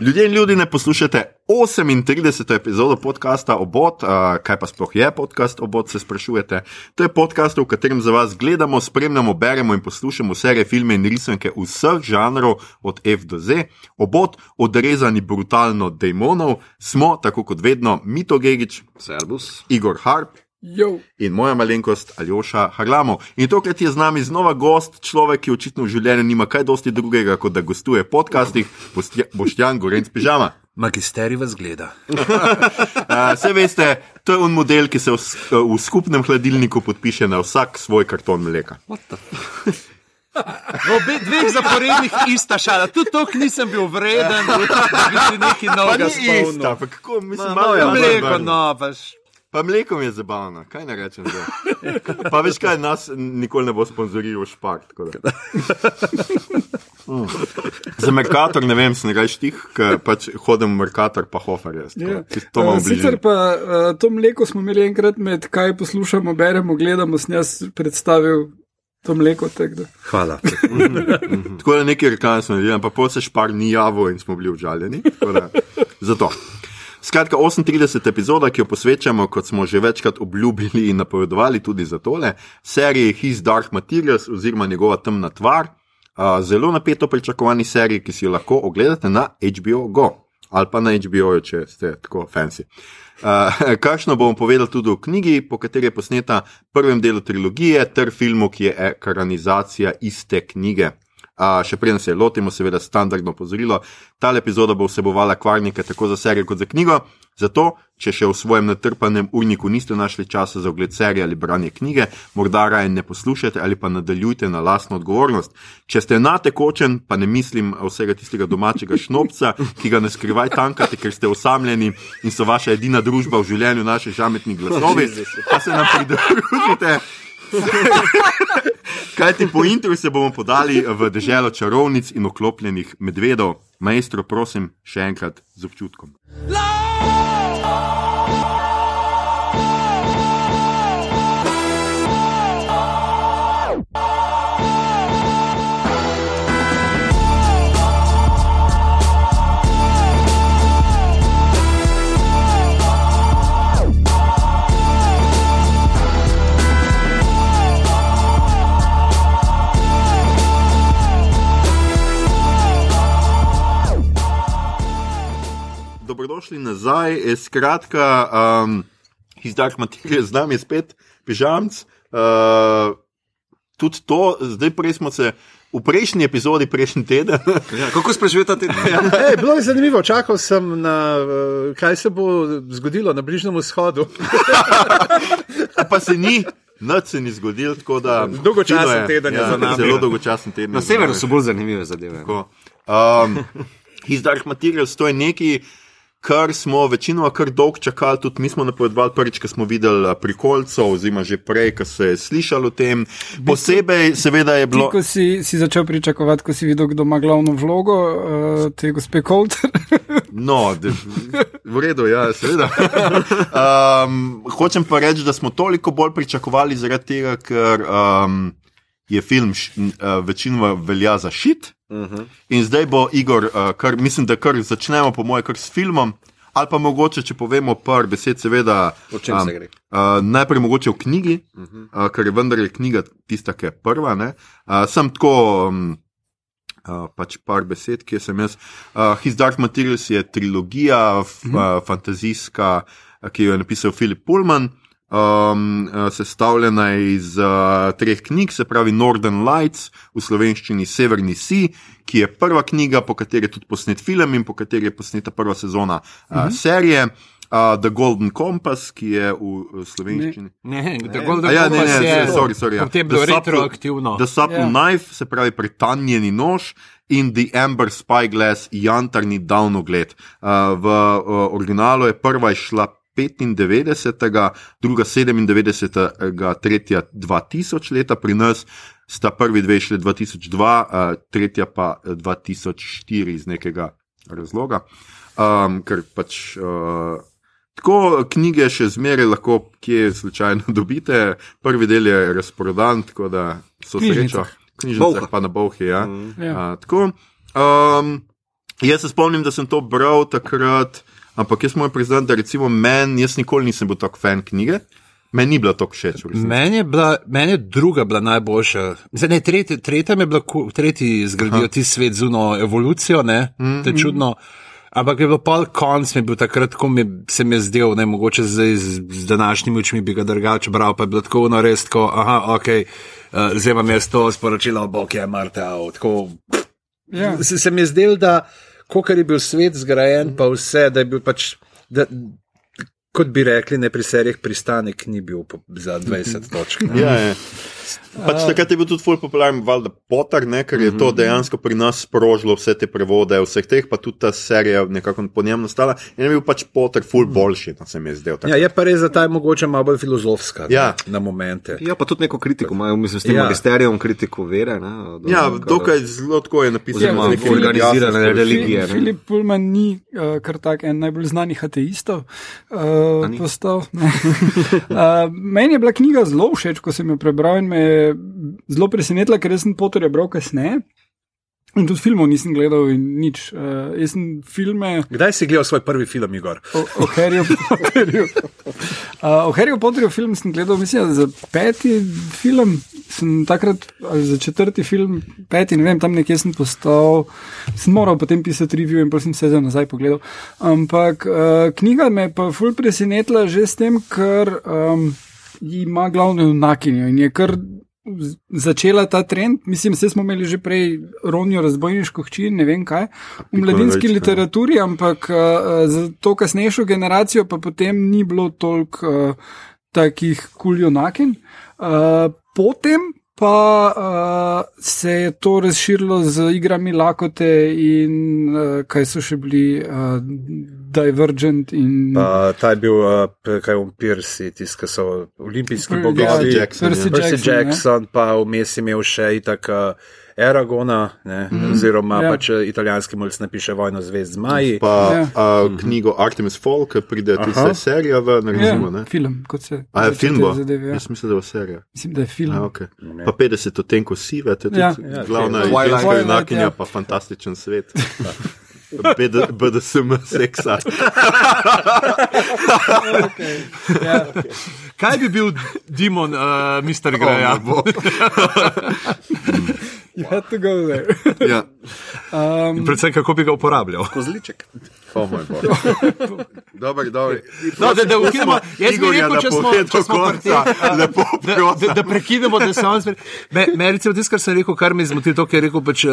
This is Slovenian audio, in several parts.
Ljudje in ljudi ne poslušate 38. epizodo podcasta Obot, uh, kaj pa sploh je podcast Obot, se sprašujete. To je podcast, v katerem za vas gledamo, spremljamo, beremo in poslušamo serije, filme in risanke vseh žanrov, od F do Z. Obot, odrezani brutalno demonov, smo, tako kot vedno, Mito Gigič, Servus. Igor Harp. Jo. In moja malenkost, Aljoša Harlamo. In tokrat je z nami znova gost, človek, ki očitno v življenju nima kaj dosti drugega, kot da gostuje v podcastih, Boštjan Gorenc Pižama. Magisteri vas gleda. Vse veste, to je on model, ki se v, v skupnem hladilniku podpiše na vsak svoj karton mleka. V obeh dveh zaporednih ista šala, tudi to nisem bil vreden, da bi si nekaj novega spomnil. pa kako mislim, Ma, malo je no, malo mleko, no, paš. Pa mleko je zabavno, kaj ne rečem zdaj. Pa veš kaj, nas nikoli ne bo sponzoriral da. Mm. Za Merkator ne vem, sem nekaj štih, ker pač hodim v Merkator, pa hofer jaz. Ja. To, Uh, sicer pa uh, to mleko smo imeli enkrat med kaj poslušamo, beremo, gledamo, sem jaz predstavil to mleko. tako da. Hvala. Tako da nekaj reklame smo naredili, pa pol se špar ni javil in smo bili užaljeni. tako da, Zato. Skratka, 38. epizoda, ki jo posvečamo, kot smo že večkrat obljubili in napovedovali tudi za tole, seriji His Dark Materials oziroma njegova temna tvar. Uh, zelo napeto pričakovani seriji, ki si jo lahko ogledate na HBO Go ali pa na HBO, če ste tako fancy. Uh, kakšno bom povedal tudi o knjigi, po kateri je posneta prvem delu trilogije, ter filmu, ki je ekranizacija iste knjige. Uh, še preden se lotimo, seveda, standardno pozorilo. Ta epizoda bo vsebovala kvarnike tako za serijo kot za knjigo. Zato, če še v svojem natrpanem urniku niste našli časa za ogled serije ali branje knjige, morda raje ne poslušajte ali pa nadaljujte na lastno odgovornost. Če ste na tekočen, pa ne mislim vsega tistega domačega šnopca, ki ga ne skrivaj tankate, ker ste osamljeni in so vaša edina družba v življenju naši žametni glasovi, pa se nam pridružite. Kaj ti po intru se bomo podali v deželo čarovnic in oklopljenih medvedov? Maestro, prosim, še enkrat z občutkom. Dobrodošli nazaj. E, Skratka, um, iz Dark Material z nami je spet pižamc. Uh, tudi to, zdaj prej smo se v prejšnji epizodi, prejšnji teden, Ja, kako sprašujete te dni? Ej, bilo je zanimivo, čakal sem na eh, kaj se bo zgodilo na Bližnjem vzhodu. pa se ni. Nič se ni zgodilo, tako da. Dolgočasen je. teden je za nami. Zelo dolgočasen teden. Na severu so bolj zanimive zadeve. Tako. Um, His Dark Materials, to je nekaj, kar smo večinoma kar dolgo čakali, tudi mi smo napovedovali prvič, ko smo videli prikolcev, oziroma že prej, ko se je slišalo o tem. Posebej, seveda, je Ti, bilo. ko si, si začel pričakovati, ko si videl, kdo ima glavno vlogo, uh, te gospe Coulter. No, de, v redu, ja, seveda. Um, hočem pa reči, da smo toliko bolj pričakovali zaradi tega, ker um, je film uh, večinoma velja za šit. Uh -huh. In zdaj bo Igor, uh, kar, mislim, da kar začnemo, po mojem, kar s filmom. Ali pa mogoče, če povemo par besed, seveda. O čem se gre? Uh, najprej mogoče v knjigi, uh -huh. uh, ker je vendar knjiga tista, ki je prva. ne. Uh, sem tako. Um, Uh, pač par besed, ki sem jaz. Uh, His Dark Materials je trilogija, f, uh, fantazijska, uh, ki jo je napisal Philip Pullman, um, uh, sestavljena je iz uh, treh knjig, se pravi Northern Lights, v slovenščini Severni Sea, ki je prva knjiga, po kateri je tudi posnet film in po kateri je posneta prva sezona uh, -huh. serije. Uh, The Golden Compass, ki je v, slovenščini. Ne, A Golden ja, ne, Compass ne, je sorry, sorry, ja. potem The bilo Subtle- retroaktivno. The Subtle Ja. yeah. Knife, se pravi pretanjeni nož, in The Amber Spyglass, jantarni davnogled. Uh, v uh, originalu je prva išla 95, druga 97, tretja 2000 leta, pri nas sta prvi dve šli 2002, uh, tretja pa eh, 2004 iz nekega razloga. Um, ker pač. Uh, Tako knjige še zmeraj lahko kje slučajno dobite. Prvi del je razprodan, tako da so srečo. Knjižnice Bolha. pa na bohi. Ja. Mm. Ja. A, tako. Um, Jaz se spomnim, da sem to bral takrat, ampak jaz moram priznati, da recimo meni, jaz nikoli nisem bil tako fan knjige. Meni ni bila tako všeč. Meni je, bila, meni je druga bila najboljša. Zdaj, ne, tretja, tretja mi je bila, tretji zgradijo ti svet zuno evolucijo, ne, mm. to je čudno. Ampak je bilo pol konc, mi je bil takrat, ko mi se mi je zdel, ne mogoče zdaj z, z današnjimi očmi bi ga drugače bral, pa je bilo tako no res, tako, aha, ok, uh, zdaj vam je to sporočilo, bog je Marta, tako. Ja. Se, se mi je zdelo, da ko je bil svet zgrajen, pa vse, da je bil pač. Da, Kot bi rekli, ne pri serijah pristanek ni bil za 20 točk. ne. Ja, ja. Pač takrat je bil tudi ful popularen Valda Potter, ne, ker je to dejansko pri nas sprožilo vse te prevode, vseh teh, pa tudi ta serija nekako po njem nastala. In je bil pač Potter ful boljši, no se mi je zdel. Ja, je pa res, da ta je mogoče malo bolj filozofska Ja. ne, na momente. Ja, pa tudi neko kritiko imajo, mislim, s tem Ja. magisterijem kritiko vere. Ne, do- Ja, dokaj zelo tako je napisano. Filip- organizirane religije. Filip Pullman ni uh, kar tak en najbolj znanih ateistov uh, postal. ne. uh, meni je bila knjiga zelo všeč, ko sem jo prebral in me je zelo presenetila, ker sem Potterja bral kasneje. In tudi filmov nisem gledal in nič. Uh, jaz sem filme Kdaj si gledal svoj prvi film, Igor? o, o Harryju Potterju. Uh, o Harryju Potterju film sem gledal, mislim, za peti film, sem takrat, ali za četrti film, peti, ne vem, tam nekje sem postal, sem moral potem pisati review in pa sem se za nazaj pogledal. Ampak uh, knjiga me je pa ful presenetila že s tem, ker um, ima glavno junakinjo in je kar začela ta trend. Mislim, vse smo imeli že prej Ronijo razbojniško hči, ne vem kaj, v mladinski Novička. literaturi, ampak uh, za to kasnejšo generacijo pa potem ni bilo toliko uh, takih kuljonakin. Uh, potem pa uh, se je to razširilo z igrami lakote in uh, kaj so še bili uh, Divergent in Pa, ta je bil, uh, kaj on Pirsi, tisti, ki so olimpijski Ja, bogovi. Jackson, Percy ja. Percy Jackson, ne. Jackson, pa vmes imel še itak uh, Aragona, ne, mm. oziroma Ja. ja. pač uh, italijanski mulj napiše Vojno zvezd z Maji. Pa Ja. uh, knjigo Artemis Fall, ki pride tudi serija v, ne recimo, Ja, ne. film, kot se. A je film bo? Zadeve, ja. Jaz mislim, da bo serija. Mislim, da je film. A, okay. Pa 50 odtenkov sive, to je tudi Ja. ja. Ja, glavna Twilight. ženska Twilight, junakinja, ja. pa fantastičen svet. BD, BDSM seksa. Okay. Ja. Kaj bi bil Dimon, uh, Mr. Greja? bo. You had to go there. ja. Um, Predvsem, kako bi ga uporabljal. Kozliček. Oh. Dobro, dobro. No, da, da ukinemo, jaz bi rekel, da če smo, če smo konca. tem, Lepo da, da, da prekinemo, da se on spet. Me, me recimo tisto, kar sem rekel, kar me je zmotilo, to, kar je rekel, pač, eh,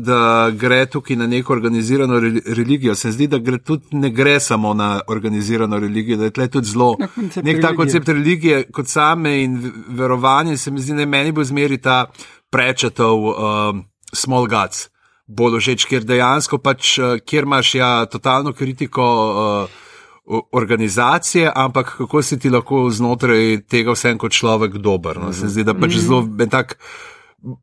da gre tukaj na neko organizirano re- religijo. Se zdi, da gre tudi, ne gre samo na organizirano religijo, da je tle tudi zelo. Na Nek ta religije. koncept religije kot same in verovanje, se mi zdi, da meni bo zmeri ta prečetov um, small guts. Bolj všeč, ker dejansko pač, eh, kjer imaš ja totalno kritiko uh, organizacije, ampak kako si ti lahko znotraj tega vsem kot človek dober. No? Se mi zdi, da pač zelo en tak.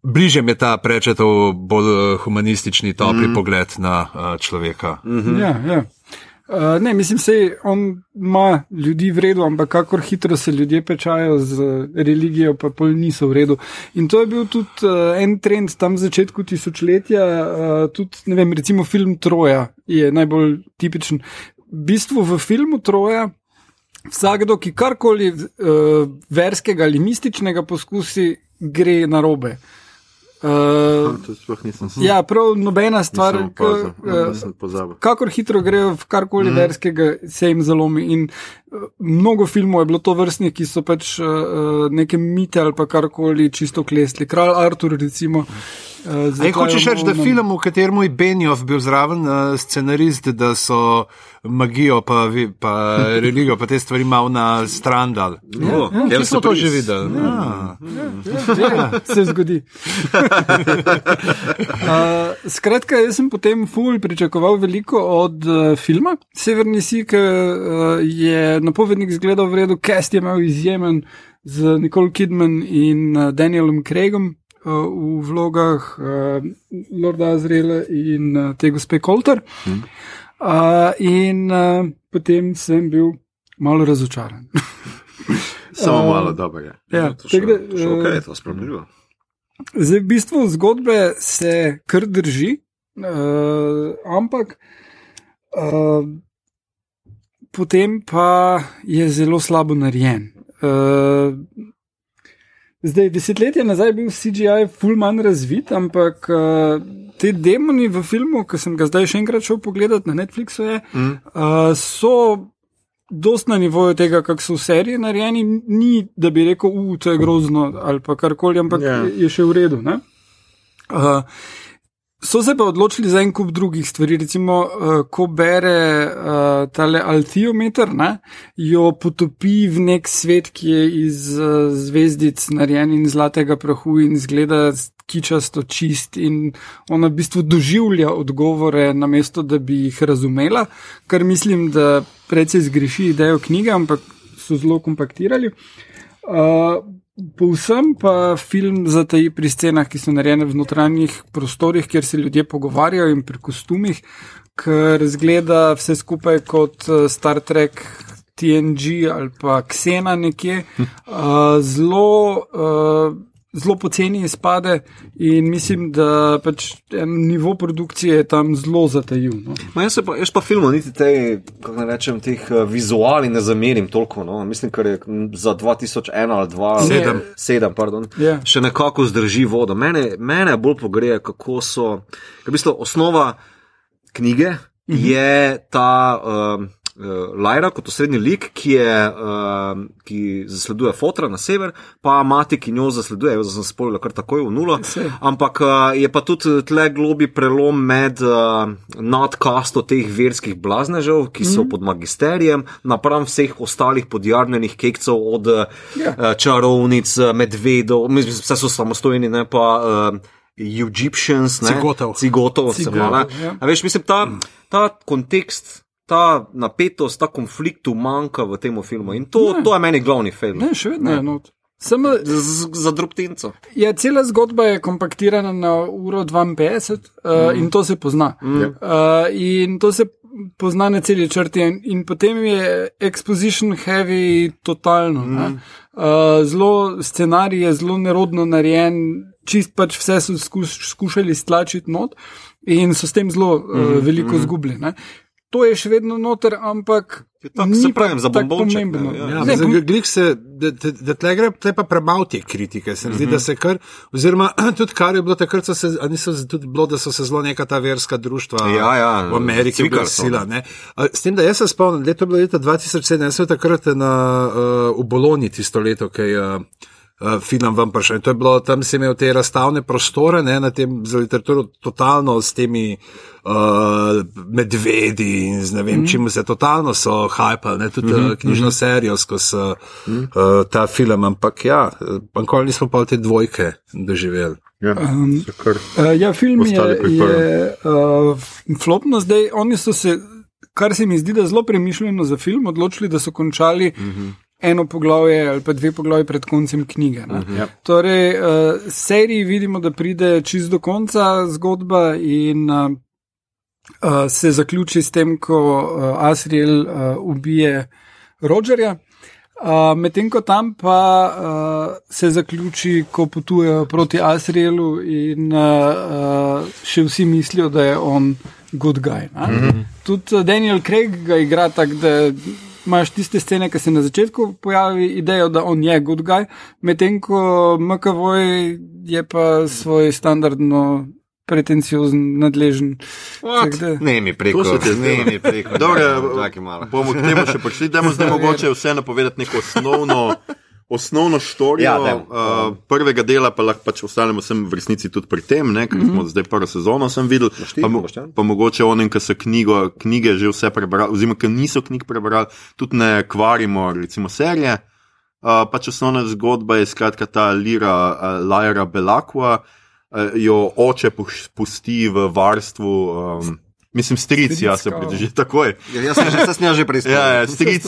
Bliže mi je ta prečetov bolj eh, humanistični, topli mm. pogled na uh, človeka. Mm. Ja, ja. Uh, ne, mislim, da on ima ljudi v redu, ampak kako hitro se ljudje pečajo z religijo, pa pol niso v redu. In to je bil tudi uh, en trend tam v začetku tisočletja, uh, tudi, ne vem, recimo film Troja je najbolj tipičen. V bistvu v filmu Troja. Vsakdo, ki karkoli uh, verskega ali mističnega poskusi, gre na robe. Uh, To sploh nisem slišal. ja, prav nobena stvar, ki, uh, pozabil. kakor hitro grejo v karkoli mm. verskega, se jim zalomi. In uh, mnogo filmov je bilo to vrstnih, ki so pač uh, neke mite ali pa karkoli čisto klesli. Kralj Artur, recimo. Uh, Ej, hočeš reči, da film, v katerem je Benjov bil zraven uh, scenarist, da so magijo, pa, vi- pa religijo, pa te stvari malo na strandal. Ja, ja, Kje smo to že videli? Ja. Ja, se zgodi. uh, skratka, jaz sem potem ful pričakoval veliko od uh, filma. Severni Sik uh, je napovednik izgledal v redu, cast je imel izjemen z Nicole Kidman in uh, Danielom Craigom. Uh, V vlogah uh, Lorda Azrela in uh, te gospe Kolter. Uh, in uh, potem sem bil malo razočaran. Samo malo, dobro je. ja, To še tako da, še uh, ok, to spremljivo. Zdaj, v bistvu zgodbe se kar drži. Uh, ampak uh, potem pa je zelo slabo narejen. Uh, zdaj, desetletje nazaj je bil CGI ful manj razvit, ampak uh, te demoni v filmu, ki sem ga zdaj še enkrat šel pogledat na Netflixu, je, mm. uh, so. Dost na nivoju tega, kako so v seriji narejeni, ni da bi rekel, je to grozno ali pa karkoli, ampak Ja. yeah. je še v redu. Uh, so se pa odločili za en kup drugih stvari. Recimo, uh, ko bere uh, tale altiometer, ne, jo potopi v nek svet, ki je iz uh, zvezdic narejen in zlatega prahu in zgleda kičasto čist in ona v bistvu doživlja odgovore, namesto da bi jih razumela, kar mislim, da precej zgreši idejo knjige, ampak so zelo kompaktirali. Uh, Povsem pa film zataji pri scenah, ki so narejene v notranjih prostorih, kjer se ljudje pogovarjajo in pri kostumih, ker zgleda vse skupaj kot eh, Star Trek, TNG ali pa Xena nekje. Uh, zelo, uh, zelo poceni izpade in mislim, da pač nivo produkcije je tam zelo zatajil. No. Ma jaz, pa, jaz pa filmu niti te, kako naj rečem, teh uh, vizuali ne zamerim toliko. No. Mislim, ker je za 2001 ali 2007, pardon, Ja. še nekako zdrži vodo. Mene, mene bolj pogreje, kako so. V bistvu osnova knjige je ta. Um, Lajra kot osrednji lik, ki, je, uh, ki zasleduje fotra na sever, pa mati, ki njo zasleduje, zdaj sem spolil kar takoj v nulo. Saj. Ampak uh, je pa tudi tle globi prelom med uh, nadkasto teh verskih blaznežev, ki so mm. pod magisterijem, napram vseh ostalih podjarnenih kekcev, od uh, Ja. uh, čarovnic, uh, medvedov, vse so samostojni, ne pa. Uh, Egyptians, ne, Cigotov. Cigotov, se Cigotov, mala. ja. A veš, mislim, ta, ta kontekst, ta napetost, ta konflikt manjka v tem filmu in to, Ne. to je meni glavni film. Ne, še vedno je not. Samo, Z, za drobtinco. Ja, cela zgodba je kompaktirana na uro 52 uh, mm. in to se pozna. Mm. Uh, in to se pozna na celi črti, in, in potem je exposition heavy totalno. Mm. Uh, zelo scenarij je zelo nerodno narejen, čist pač vse so skuš, skušali stlačiti not in so s tem zelo uh, veliko zgubili. Ne. To je še vedno noter, ampak. tako, ni pravim, za bombonček, ne, ja. Ja, Ne, pom- glik se, da, da, da tle gre tle pa premalo te kritike. Se mi zdi, Mhm. da se kar, oziroma tudi kar je bilo takrat, so se, a niso tudi bilo, da so se zelo neka ta verska društva Ja, ja, v Ameriki oglasila. ne. A, S tem, da jaz se spomnim, leto je bilo leta 2007, jaz sem bil takrat na, uh, v Bologni tisto leto, ki je uh, film vam prišel. In to je bilo, tam si imel te razstavne prostore, ne, na tem za literaturo, totalno s temi uh, medvedi in z ne vem, mm. čim se totalno so hajpali, ne, tudi mm -hmm. knjižno serijo skozi mm. uh, ta film, ampak ja, nikoli nismo pa te dvojke doživeli. Ja, Um, Uh, ja, film je, je uh, flopno zdaj. Oni so se, kar se mi zdi, da zelo premišljeno za film, odločili, da so končali uh -huh. Eno poglavje ali pa dve poglavje pred koncem knjige. Uh -huh. Ja. Torej, uh, seriji vidimo, da pride čist do konca zgodba in uh, uh, se zaključi s tem, ko uh, Asriel uh, ubije Rogerja. Uh, Medtem ko tam pa uh, se zaključi, ko potujejo proti Asrielu in uh, uh, še vsi mislijo, da je on good guy. Mm -hmm. Tudi Daniel Craig ga igra tako, da imaš tiste scene, ki se na začetku pojavi idejo, da on je good guy, medtem ko MKV je pa svoj standardno pretenciozen, nadležen. Da- Ne mi preko, ne mi preko. Malo. bomo k temu še prišli. Dajmo zdaj mogoče vse napovedati neko osnovno. Osnovno štorijo Ja, dajmo. uh, prvega dela, pa lahko pač ostanemo sem v resnici tudi pri tem, ne, ker mm -hmm. smo zdaj prvo sezono sem videl. ti, Pa, mo Boštjan? pa mogoče onim, ki so knjigo, knjige že vse prebrali, oziroma ki niso knjig prebrali, tudi ne kvarimo, recimo serije. Uh, pač osnovna zgodba je skratka ta Lira, uh, Lyra Belakua, uh, jo oče puš- pusti v varstvu. Um, Mislim, stric, ja, se Stric, pridrži takoj. Ja, Jaz sem že, sem ja že prispel. Ja, ja, stric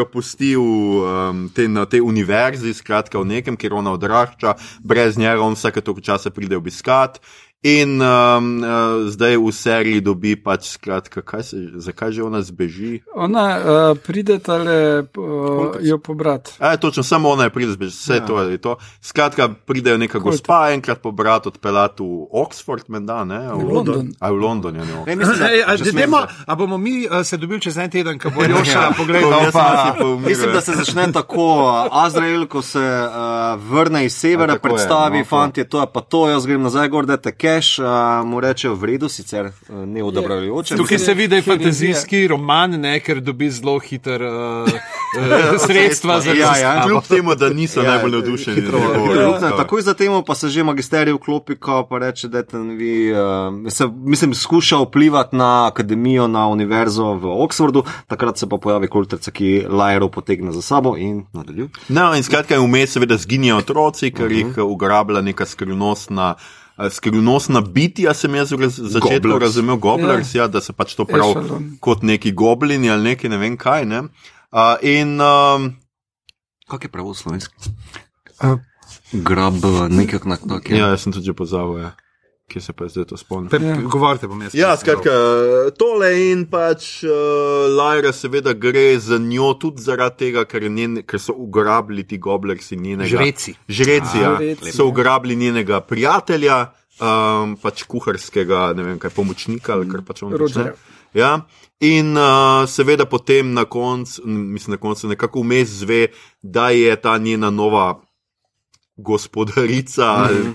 jo pusti v, um, te, na tej univerzi, skratka v nekem, kjer ona odrašča, brez njega on vsake toliko časa pride obiskat. In um, uh, zdaj v seriji dobi pač skratka, kaj se, zakaj že ona zbeži. Ona uh, pride tale uh, jo pobrat. E, točno, samo ona je pride zbeži, vse ja. to je to. Skratka, pridejo neka Colt. gospa enkrat pobrat odpeljati v Oxford, menda, ne? V London. A v London, ja, ne. Ne, mislim, da, a, da dajmo, se- a bomo mi uh, se dobili čez en teden, ko bo Joša Ja, pogledal, pa. Mislim, da se začne tako. uh, Azrael, ko se uh, vrne iz severa, A, je, predstavi, no, to. fanti, to je pa to, jaz grem nazaj, gor dajte cash, uh, mu reče v redu, sicer uh, ne odobravajoče. Tukaj se vidi, da je fantazijski roman, ne, ker dobi zelo hiter uh, sredstva za Ja, ja. Kljub temu, da niso Ja, najbolj navdušeni. hitro, ja. Takoj zatem pa se že magisterij vklopi, ko pa reče, da vi, uh, se, mislim, skuša vplivati na akademijo, na univerzo v Oxfordu, takrat se pa pojavi kulterca, ki Lajro potegne za sabo in nadaljuje. No, in skratka, vmes seveda zginjajo otroci, ker uh -huh. jih ugrablja neka skrivnostna. Skrivnostna bitja sem jaz v raz- začetku Gobblers. razumel, goblers, ja. ja, da so pač to prav Echelon. kot neki goblini ali neki ne vem kaj. Ne? Uh, in um, Kak je pravo slovenski? Uh, Grab nekak na tak. ja, jaz sem tudi že pozabil, ja. Kje se pa zdaj to spomnim. Pe, govorite, bom jaz. Ja, skratka, tole in pač uh, Lajra seveda gre za njo tudi zaradi tega, ker, je njen, ker so ugrabili ti goblersi njenega. Žreci. Žreci, ja. Žreci, So ja. ugrabili njenega prijatelja, um, pač kuharskega, ne vem kaj, pomočnika ali kar pač on. Rogerja. Ja. In uh, seveda potem na koncu, mislim, na koncu nekako vmes zve, da je ta njena nova gospodarica. Mm -hmm.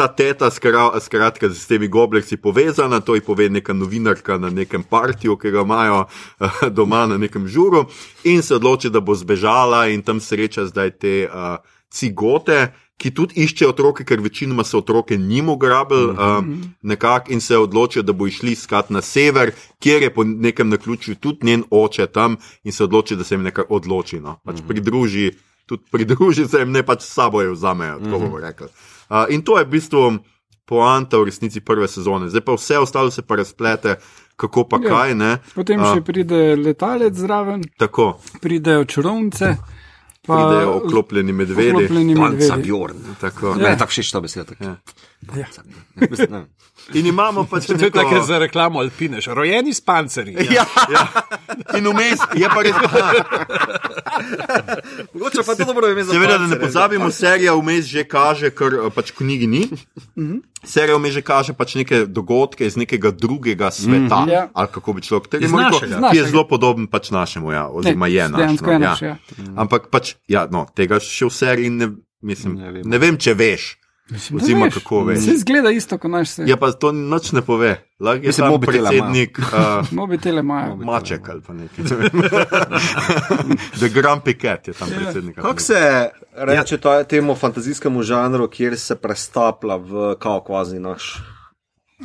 Ta teta, skra, skratka, s temi goblerci povezana, to ji pove neka novinarka na nekem partiju, ki ga imajo uh, doma na nekem žuru, in se odloči, da bo zbežala in tam sreča zdaj te uh, cigote, ki tudi iščejo otroke, ker večinoma so otroke njim ugrabili, uh, nekako in se odločijo, da bo išli skat na sever, kjer je po nekem naključju tudi njen oče tam in se odloči, da se jim nekako odloči. No. Pač pridruži, tudi pridruži se jim, ne pač s sabo jo vzamejo, tako bomo rekli. Uh, in to je v bistvu poanta v resnici prve sezone. Zdaj pa vse ostalo se pa razplete, kako pa Ja. kaj ne. Potem A. še pride letalec zraven, Tako, pridejo čarovnice, pa pridejo oklopljeni medvedi. oklopljeni Panca medvedi. Bjorn. Tako. Ja. Je tako všeč ta beseda. Ja. Ja. Ne, mislim, ne. In imamo pač To je neko... tako za reklamo Alpine, rojeni s pancerji. Ja, ja. In vmes je pa res. Mogoče pa je to dobro ime za Seveda, da ne pozabimo, serija vmes že kaže, kar eh, pač knjigi ni. Serija vmes že kaže pač neke dogodke iz nekega drugega sveta, Ja. ali kako bi človek tega rekel, našega. ki je zelo podoben pač našemu, ja, oziroma je naš. dejansko no, ja. ja. Ampak pač, ja, no, tega še v seriji ne, mislim, Ne ne vem, če veš. Oziroma, kako veš. Se izgleda isto kot naš svet. Ja, pa to nič ne pove. Lahko je Mislim, sam mobitele predsednik. Uh, Mobitele imajo. Maček ali pa nekaj. The Grumpy Cat je tam predsednik. ali Kako se reče ja. temu fantazijskemu žanru, kjer se prestaplja v kao kvazi naš?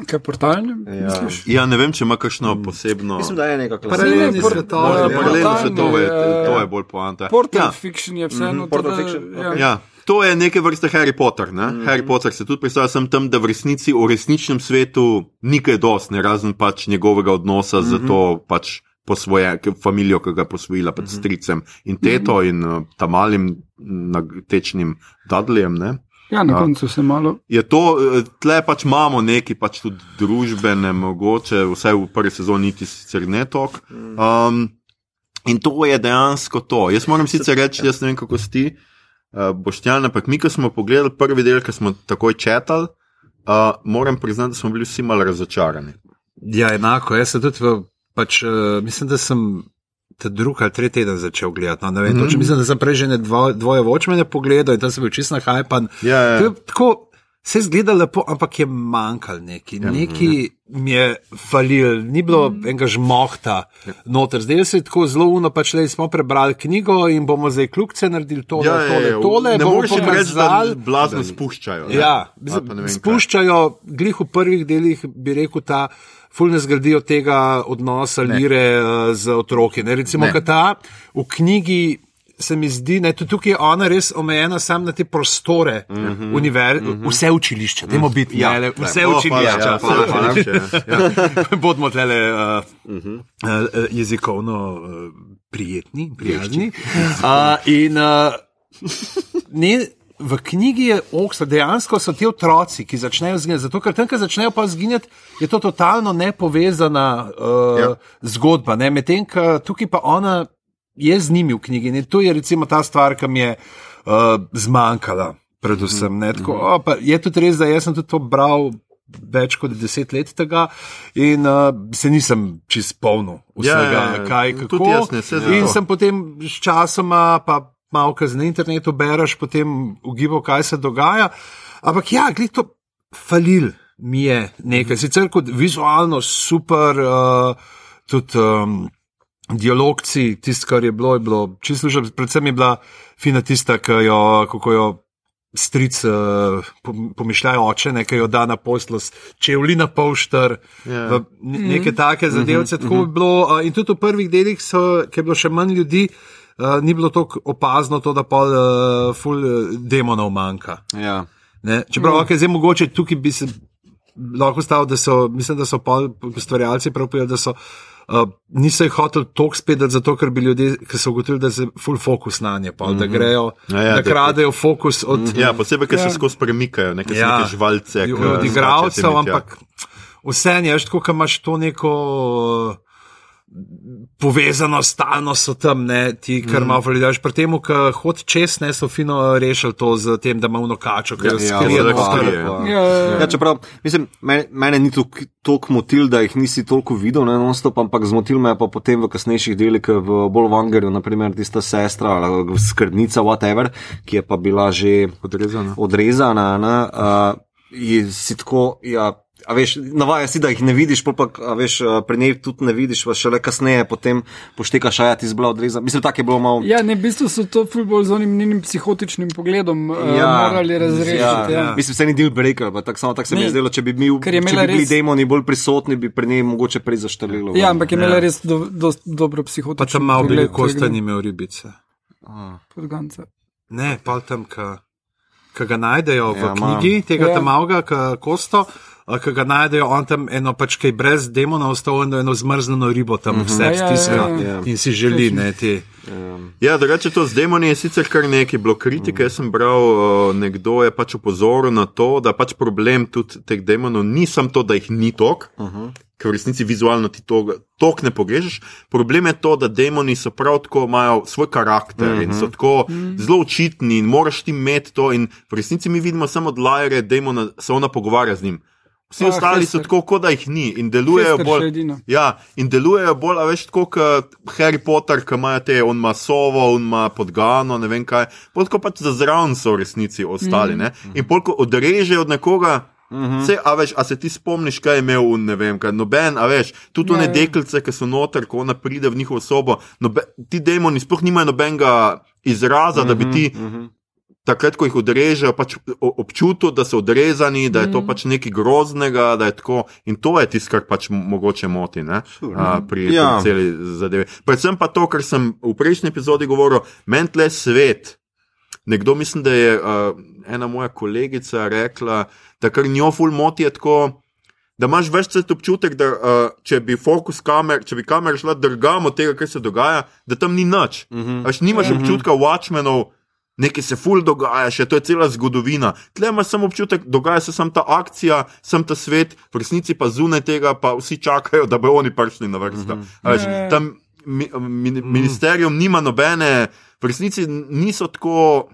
Kaj portalne? Ja. misliš? Ja, ne vem, če ima kakšno posebno. Mislim, da je neka Paralelni klasika. svetovi. Možno Ja, paralelno portalne, svetove, ja. to je bolj poanta. Portal Ja, fiction je vseeno. Portal to, da- fiction, ja. okej. ja. To je neke vrste Harry Potter. Ne? Mm. Harry Potter se tudi predstavlja sem tam, da v resnici v resničnem svetu ni kaj dosti, ne razen pač njegovega odnosa mm -hmm. z to pač posvoje, familijo, ki ga je posvojila, pač mm -hmm. stricem in teto in uh, tam malim tečnim Dudleyjem. Ne? Ja, na Ja. koncu se malo. Je to, eh, tle pač imamo neki pač tudi družbene, mogoče, vsaj v prvi sezoni, niti sicer ne tok. Um, in to je dejansko to. Jaz moram sicer reči, jaz ne vem, kako si ti, uh, Boštjan, ampak mi, ko smo pogledali prvi del, ki smo takoj četali, uh, moram priznati, da smo bili vsi malo razočarani. Ja, enako. Jaz sem tudi, v, pač, uh, mislim, da sem ta drugi ali tretji teden začel gledati. No, ne vem, mm -hmm. mislim, da sem prej že ne dva, dvoje vočmene pogledal in tam sem bil čist na hajpan. Ja, ja. Je Tako se zgleda lepo, ampak je manjkal neki. Ja, neki mi je falil, ni bilo mm. enega žmohta noter. Zdaj se je tako zelo uno, pač le smo prebrali knjigo in bomo zdaj kljukce naredili tole, Ja, ja, tole, ja, tole. ne moreš jim reči, da blazno spuščajo. ne. Ja, ne vem spuščajo, glih v prvih delih, bi rekel, ta fulne zgradijo tega odnosa ne. lire uh, z otroki. Ne? Recimo, Ne. ne. ta v knjigi. Se mi zdi, da tukaj je ona res omejena samo na te prostore, mm -hmm. univer, mm -hmm. vse učilišče, temo biti, ja, ne, vse O, hvala, učilišče. ja, hvala, hvala, ja. Bodimo tle uh, uh -huh. uh, jezikovno uh, prijetni, prijazni. Uh, in uh, ne, v knjigi je Oxford, dejansko so ti otroci, ki začnejo zginjati. Zato, ker tam, ko začnejo pa zginjati, je to totalno nepovezana uh, Ja. ja. zgodba. Ne? Medtem, ko tukaj pa ona je z njimi v knjigi. In to je recimo ta stvar, ki mi je uh, zmanjkala. Predvsem, ne, tako, o, pa je tudi res, da sem tudi to bral več kot deset let tega in uh, se nisem čist polnil vsega, Ja, ja, ja. kaj kako. Tudi jaz ne, saj zato. in sem potem s časoma, pa malo kaz na internetu bereš, potem ugibal, kaj se dogaja. Ampak ja, gled to falil mi je nekaj. Sicer kot vizualno super, uh, tudi um, dialogci, tisto, kar je bilo, je bilo čisto že, predvsem je bila fina tista, ki jo, kako jo. Stric, uh, pomišljajo oče, nekaj jo da na poslos, čevlji na polštar, Ja. v ne- neke take zadevce. Tako je bilo. Uh, in tudi v prvih delih, so, ki je bilo še manj ljudi, uh, ni bilo tako opazno to, da pa uh, ful uh, demonov manjka. Ja. Ne? Čeprav, okay, zdaj mogoče tukaj bi se lahko stavil, da so, mislim, da so pol stvarjalci prav povedali, da so. Uh, niso jih hoteli toliko spet, zato ker bi ljudje, ki so ugotovili, da je full fokus na nje, pa, da grejo, Ja, ja, da kradejo fokus od, Ja, posebej, ker se Ja. skozi premikajo, neke, Ja. ja. neke živalce. ki od sem tja. ampak vse je, tako, ko imaš to neko povezano, stalno so tam, ne, ti, kar Mhm. malo validaš. Pri tem, ko hod čez, ne, so fino rešili to z tem, da ima uno kačo, ki jo Ja, skrije. ja, noter. skrije, pa- Ja, ja, Ja, čeprav, mislim, mene, mene ni toliko motil, da jih nisi toliko videl, ne non-stop, ampak zmotil me je pa potem v kasnejših delih, v bolj vangerju, naprimer tista sestra skrbnica, whatever, ki je pa bila že Odrezana. odrezana. Ne, uh, in si tako, ja. A veš, navaja si, da jih ne vidiš, pa a veš, a pri njej tudi ne vidiš, pa šele kasneje potem poštekaš, a ja, ti zbla odrezana. Mislim, tako je bilo malo. Ja, ne, v bistvu so to ful bolj z onim njenim psihotičnim pogledom uh, Ja, morali razrešiti. Ja, ja. Mislim, se ni deal breaker, ampak tak, samo tako se mi je Ne, zdelo, če bi, mi, če bi bili res- demoni bolj prisotni, bi pri njej mogoče prej zaštelilo. Ja, ampak je imela res do, do, dobro Pa psihotično. tam malo bili pogled, kosta, ni imel ribice. podganca. Ne, pa tam, ki ga najdejo v Ja, ja, ima. knjigi, tega Ja. ja. tam malga, kosto. Ki ga najdejo, on tam eno pač kaj brez demona, ostalo eno, eno zmrznjeno ribo tam vse Ja, ja, ja, stiska ja. in si želi ne te. Ja, drugače to z demoni je sicer kar nekaj bilo kritike. Jaz sem bral, uh, nekdo je pač upozoril na to, da pač problem tudi teh demonov ni samo to, da jih ni tok, uh -huh. ker v resnici vizualno ti to tok ne pogrežeš. Problem je to, da demoni so prav tako, imajo svoj karakter uh -huh. in so tako uh -huh. zelo očitni in moraš ti imeti to. In v resnici mi vidimo samo od Lajre, demona se ona pogovarja z njim. Vsi Ah, ostali so Hester. tako, kot da jih ni in delujejo Hester bolj. Ja, in delujejo bolj, a veš, tako kot Harry Potter, ki ima te, on ima sovo, on ima podgano, ne vem kaj. Potko pač za zraven so v resnici ostali. Mm. In polko odreže od nekoga. Mm -hmm. Vse, a, veš, a se ti spomniš, kaj je imel, un, ne vem, kaj, noben, a veš, tudi Ja, one ja. deklice, ki so noter, ko ona pride v njihovo sobo, nobe, ti demoni sploh nimajo nobenega izraza, mm -hmm, da bi ti Mm -hmm. Takrat, ko jih odrežejo, pač o- občutil, da so odrezani, da je to pač nekaj groznega, da je tako. In to je tisto, kar pač mogoče moti ne, a, pri, Ja. pri celi zadevi. Predvsem pa to, kar sem v prejšnji epizodi govoril, mentle svet. Nekdo mislim, da je uh, ena moja kolegica rekla, da kar njo ful moti je tako. Da imaš večkrat občutek, da uh, če bi fokus kamer, če bi kamera šla drgamo tega, kar se dogaja, da tam ni nič. Mm -hmm. Až nimaš občutka Watchmenov, nekaj se ful dogaja, še to je cela zgodovina. Tle imaš samo občutek, dogaja se samo ta akcija, sem ta svet, v resnici pa zunaj tega, pa vsi čakajo, da bo oni prišli na vrsto. Mm -hmm. Ja, ja. Tam mi, mi, ministerijum nima nobene, v resnici niso tako.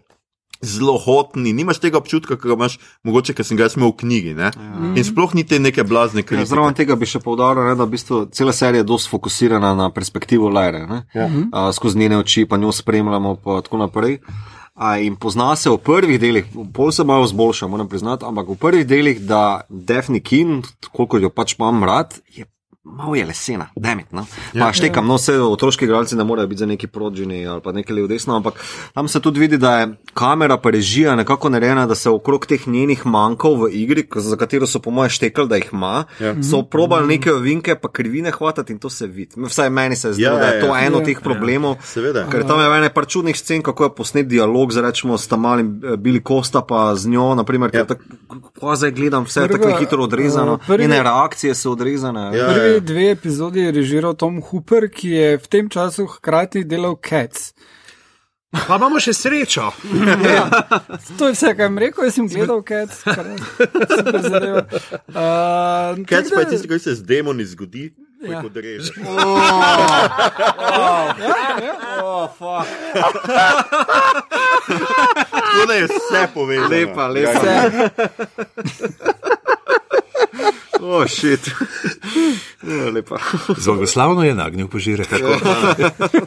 Zelo hotni, nimaš tega občutka, ki ga imaš, mogoče, ker sem ga imel v knjigi. Ja. In sploh ni te neke blazne Ja, kritike. Zraven tega bi še povdaril, ne, da v bistvu cela serija je dosti fokusirana na perspektivo Lajre. Ja. Uh, skozi njene oči pa njo spremljamo in tako naprej. A, in pozna se v prvih delih, pol se malo zboljša, moram priznati, ampak v prvih delih, da Defni Kin, koliko jo pač imam rad, je malo je lesena, demit. No? Pa štekam, no vse otroški igralci ne morejo biti za neki prodžini ali pa nekaj levo desno, ampak tam se tudi vidi, da je kamera pa režija nekako narejena, da se okrog teh njenih manjkov v igri, za katero so po moje štekali, da jih ima, ja. so probali neke ovinke pa krivine hvatati in to se vidi. Vsaj meni se zdi, Ja, ja, da je ja, to ja. eno Ja. od teh problemov. Seveda. Ker tam je ene par čudnih scen, kako je posnet dialog z rečemo s tam malim eh, Billy Costa pa z njo, naprimer, Ja. ker tako, ko zdaj gledam, vse je tako hitro odrezano, eh, prvi- njene reakcije so odrezane. Ja. Prvi dve epizodi je režiral Tom Hooper, ki je v tem času hkrati delal Cats. Pa imamo še srečo. To je vse, kar sem rekel, jaz sem gledal Cats. Uh, tako pa je tisto, kar se z demoni zgodi? Ja. Ja. Odreže. Oh, fuck. Tako da je vse povedano. Lepa, lepa. Ja, Oh, shit. Ja, lepa. Zagoslavno je nagnil požirek.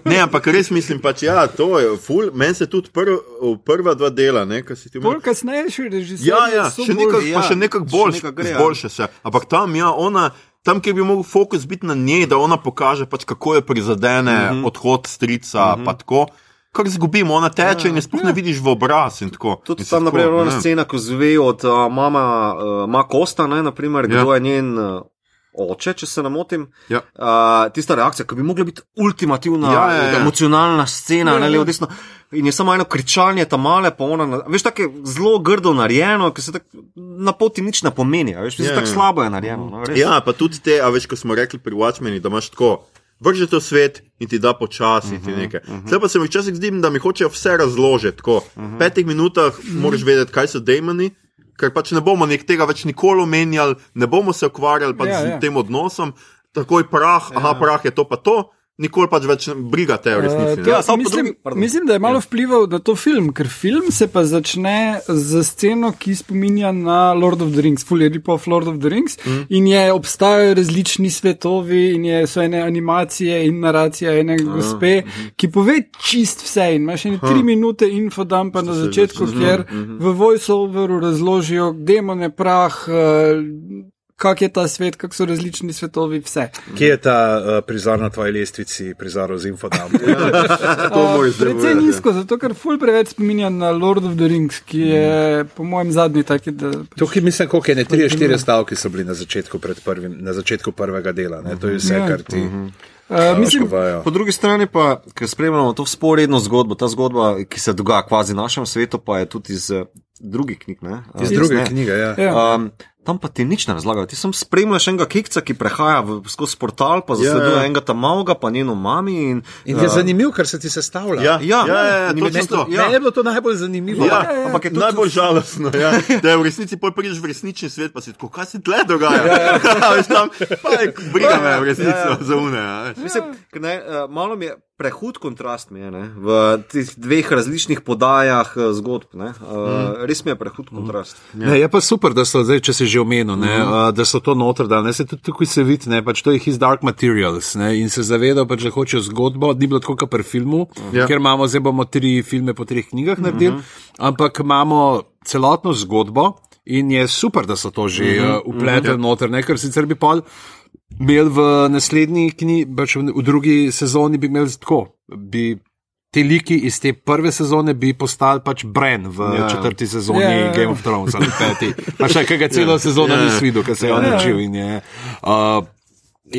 Ne, ampak res mislim, pač, ja, to je ful. Meni se tudi prv, prva dva dela, ne, kar si ti Bolj omenil. kasneje še režiser. Ja, ja, so še bolj- nekako, ja, pa še nekako še boljš, nekako gre, ja. boljše se. Ampak tam, ja, ona, tam, kjer bi mogel fokus biti na njej, da ona pokaže, pač, kako je prizadene uh -huh. odhod strica, uh -huh. pa tako. Kar zgubimo, ona teče ja, in je sploh ja. ne vidiš v obraz. in tako. Tudi tam, naprej, ona ne. scena, ko zve od uh, mama, uh, ma Kosta, ne, naprimer, kdo Ja. je njen uh, oče, če se ne motim. Ja. Uh, tista reakcija, ki bi mogla biti ultimativna, Ja, ja, ja. emocionalna scena, Ja, ne ja. levo, desno. In je samo eno kričanje, tam male, pa ona, na- veš, tako je zelo grdo narejeno, ki se tako na poti nič ne pomeni, a veš, Ja, yeah, tako ja. slabo je narejeno. No, res. Ja, pa tudi te, a veš, ko smo rekli pri Watchmeni, da imaš tako. Vrže to svet in ti da počasi, uh -huh, ti nekaj. Uh -huh. Zdaj pa se mi včasih zdi, da mi hočejo vse razložiti. Tako. V uh -huh. petih minutah moraš vedeti, kaj so demoni, ker pač ne bomo tega več nikoli omenjali, ne bomo se ukvarjali pač ja, z ja. tem odnosom, takoj prah, ja. aha, prah je to pa to, nikoli pač več briga te v resnici. Uh, Ja, po mislim, drugi- mislim, da je malo vplival na to film, ker film se pa začne z sceno, ki spominja na Lord of the Rings, full je rip-off Lord of the Rings. Mm. In je obstajajo različni svetovi, in je, so ene animacije in naracija ene gospe, ki pove čist vse. In imaš ene tri minute infodampa na začetku, kjer v voiceoveru razložijo demone, prah. Uh, Kak je ta svet, kako so različni svetovi, vse. Kje je ta uh, prizor na tvoji lestvici, prizor z infodam? To moraš zdaj Predvsej povedati, nizko, zato ker ful preveč spominja na Lord of the Rings, ki je po mojem zadnji taki, da. Tukaj mislim, koliko je ne, tri, štiri stavke so bili na začetku, pred prvim, na začetku prvega dela. Ne? To je vse, Ja. kar ti Uh, mislim. Po drugi strani pa, ker spremljamo to sporedno zgodbo, ta zgodba, ki se dogaja kvazi v našem svetu, pa je tudi iz eh, drugih knjig. Ne? Iz druge ne. knjige, ja. ja. Um, tam pa ti nič ne razlagajo. Ti sem spremljaš enega kikca, ki prehaja v, skozi portal, pa zasleduje Ja, ja. enega tam malga, pa njeno mami. In, In je zanimivo, ker se ti sestavlja. Ja, Ja, ja, ja, ja, točno meni to. to- Ja. Meni je bilo to najbolj zanimivo. Ja, ja, ampak je tudi najbolj žalostno, ja, da je v resnici pol prideš v resnični svet, pa si tako, kaj se tle dogaja. Ja, ja. Veš, tam, pa je briga me v resnici ja, ja. za une. Ja. Mislim, ne, uh, malo mi je prehud kontrast mi je, ne, v teh dveh različnih podajah uh, zgodb. Ne, uh, res mi je prehud kontrast. Ne, je pa super, da so zdaj, če se že omenil, ne, Mhm. uh, da so to noter dali. Ne, se tudi tukaj se vidi, ne, pač to je his dark materials ne, in se zavedajo, pač, da hočejo zgodbo, ni bilo tako kot pri filmu, Ja. ker imamo zdaj bomo tri filme po treh knjigah naredili, ampak imamo celotno zgodbo in je super, da so to že uh, upletli noter, ne, ker sicer bi pol. Imeli v naslednji knjigi, pač v drugi sezoni bi imeli tako, bi ti liki iz te prve sezone bi postali pač Bren v Ja. ja. četrti sezoni Ja, ja, ja, ja. Game of Thrones ali peti. Pa še kaj celo Ja. sezono Ja, ja. nisi videl, ker se je on Ja, ja. učil. In, je, uh,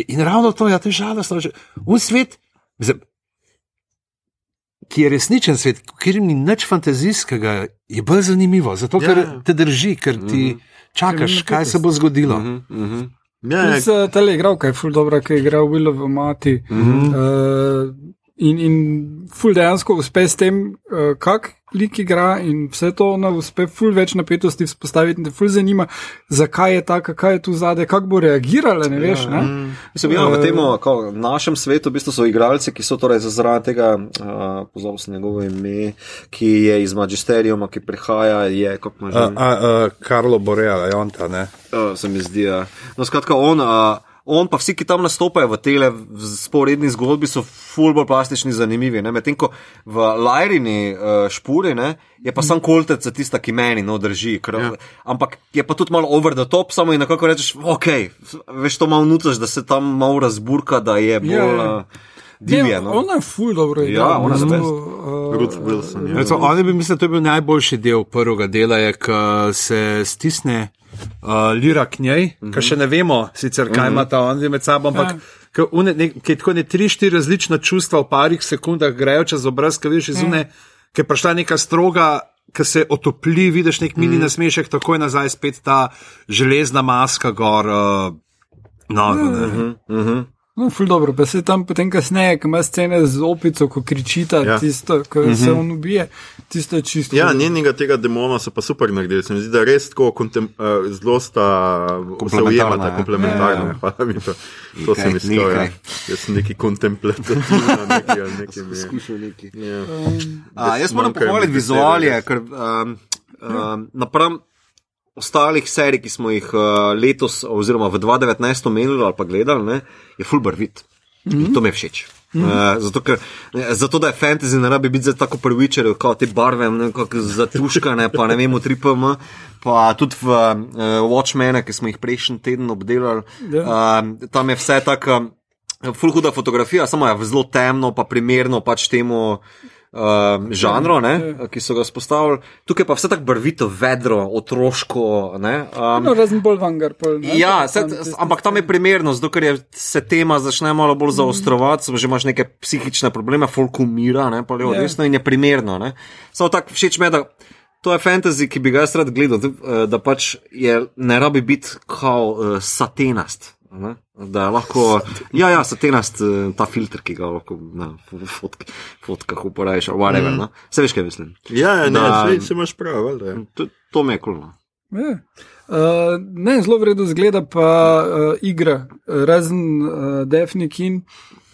in ravno to, ja, to je žalostno. Un svet, mislim, ki je resničen svet, kjer ni nič fantazijskega, je bolj zanimivo. Zato, ker Ja. te drži, ker ti čakaš, kaj se bo zgodilo. Ja, ja, Plus, uh, tale igralka je ful dobra, ki je igral Willow mati. Mm -hmm. uh, in, in ful dejansko uspe s tem, uh, kak lik igra in vse to ona uspe ful več napetosti vzpostaviti. in Te ful zanima, zakaj je taka, kaj je tu zadaj, kako bo reagirala, ne veš. Ne? Mislim, ja, v tem v našem svetu v bistvu so igralci, ki so torej zaradi tega, uh, pozabil sem njegovo ime, ki je iz Magisterijuma, ki prihaja, je kot že. A, a, a, Karlo Boreal, je on ta, ne? Uh, se mi zdi. Ja. No, skratka, on, uh, on pa vsi, ki tam nastopajo v tele sporedni zgodbi, so ful bolj plastični, zanimivi. Medtem ko v Lajrini uh, špuri ne, je pa sam koltec za tista, ki meni no drži. Ker, ja. Ampak je pa tudi malo over the top, samo in nekako rečeš, ok, veš to malo nutaš, da se tam malo razburka, da je bolj. Ja, ja. Uh, Divje, no. Ona je ful dobro igra. Ja, ona je uh, Ruth Wilson. Ja. Recimo, oni bi mislili, da to je bil najboljši del prvega dela, je, ko se stisne uh, lira k njej, mm -hmm. ker še ne vemo, sicer kaj ima ta on med sabo, ampak Ja. ja. une, ne, ki tako ne tri, štiri različna čustva v parih sekundah grejo čez obraz, ki vidiš izune, ja. ki je prišla neka stroga. Ki se otopli, vidiš nek mini nasmešek, takoj nazaj spet ta železna maska gor. Uh, no, ne. Uh -huh. No, ful dobro, pa se tam potem kasneje, ko ima scene z opico, ko kričita, ja. Ja. tisto, ko mm -hmm. se on ubije, tisto je čisto. Ja, ful dobro. njenega tega demona so pa super naredili. Se mi zdi, da res tako kontem, uh, zelo sta se ujemata, ja. komplementarna. Ja. Ja. Hvala mi to. To sem Nekaj, iskal. Ja. Jaz sem neki kontemplativni, neki ali neki. mi je. Skušal neki. Ja. A, jaz moram pohvaliti vizualje, ker um, um, napram ostalih serij, ki smo jih uh, letos, oziroma v 2019 omenili ali pa gledali, ne, je full barvit. In to mi je všeč. Uh, zato, ker, zato, da je fantasy, ne rabi biti tako prvičer, kot te barve, zatuškane, pa ne vemo, 3PM, pa tudi v uh, Watchmene, ki smo jih prejšnji teden obdelali. Ja. Uh, tam je vse tako, full huda fotografija, samo je zelo temno, pa primerno pač temu. Uh, žanro, ne, ki so ga spostavili, tukaj pa vse tako barvito, vedro, otroško. Ne, um, No, razen bolj vangar. Pol, ne, Ja, se, ampak tam je primerno, zato ker je, se tema začne malo bolj zaostrovati, že imaš neke psihične probleme, folk umira, ne, pa levo, Ja. desno in je primerno. Ne. Samo tako všeč mi je, da to je fantasy, ki bi ga jaz rad gledal, da, eh, da pač je, ne rabi biti kao uh, satenast. Ne? Da lahko, ja, ja, satenast, eh, ta filter, ki ga lahko na fotk, fotkah uporabiš, ali whatever. Mm. No? Se veš, kaj mislim. Ja, ja, ne, Da- sej, se imaš prav, ja. To, to me je kulno. Ja. Uh, ne, zelo vredno zgleda pa uh, igra, razen uh, Defni Kin. Uh,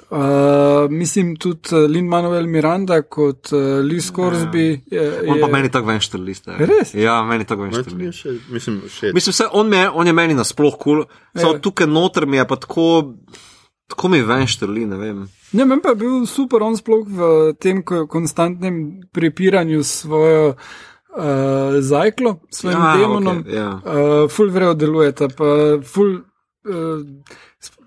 mislim tudi uh, Lin Manuel Miranda kot uh, Lee Scoresby. Je, On pa je- meni tako venšter liste. Res? Ja, meni tako je še, mislim, še. Mislim, vse, on, me, je- on je meni nasploh kul, cool. samo Ja. tukaj noter mi je pa tako, tako mi ven štrli, ne vem. Ne, meni pa je bil super, on sploh v tem ko- konstantnem prepiranju s svojo uh, zajklo, s svojim Ja, demonom. okej, ja. Uh, ful vrejo delujeta, pa ful. Uh,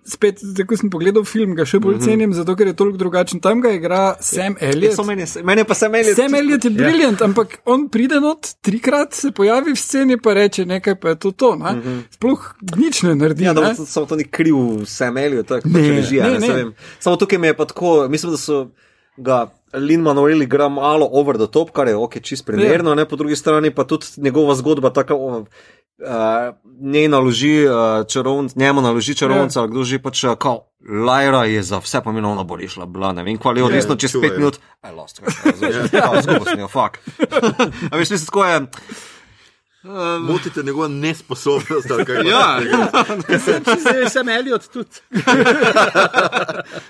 Spet, zdaj, ko sem pogledal film, ga še bolj mm -hmm. cenim, zato ker je toliko drugačen. Tam ga igra Sam Elliot. Samo Meni, je- meni je pa sem Elliot. Sam Elliot je briljant, ja. ampak on pride not, trikrat se pojavi v sceni, pa reče nekaj, pa je to to. Mm -hmm. Sploh nič ne naredi. Ja, ne? da, samo to ni kriv, sem Elliot, tako Ne, pač ne, Ne, ne. ne. Vem. Samo tukaj mi je pa tako, mislim, da so ga. Lin Manuel igra malo over the top, kar je ok, čist primerno, ja. ne, po drugi strani pa tudi njegova zgodba, tako uh, njej naloži uh, čarovnic, njemu naloži čarovnica, ja. kdo že pač, uh, kao, Lajra je za vse pomenilo, ona bo rešila, bila ne vem, kvali odvisno, čez čuvaj, pet ja. minut, I lost her, ja, zgubo sem jo, fuck. A veš, mislim, tako je. Motite njegovo nesposobnost, da kaj Ja, Zdaj sem Elliot tudi.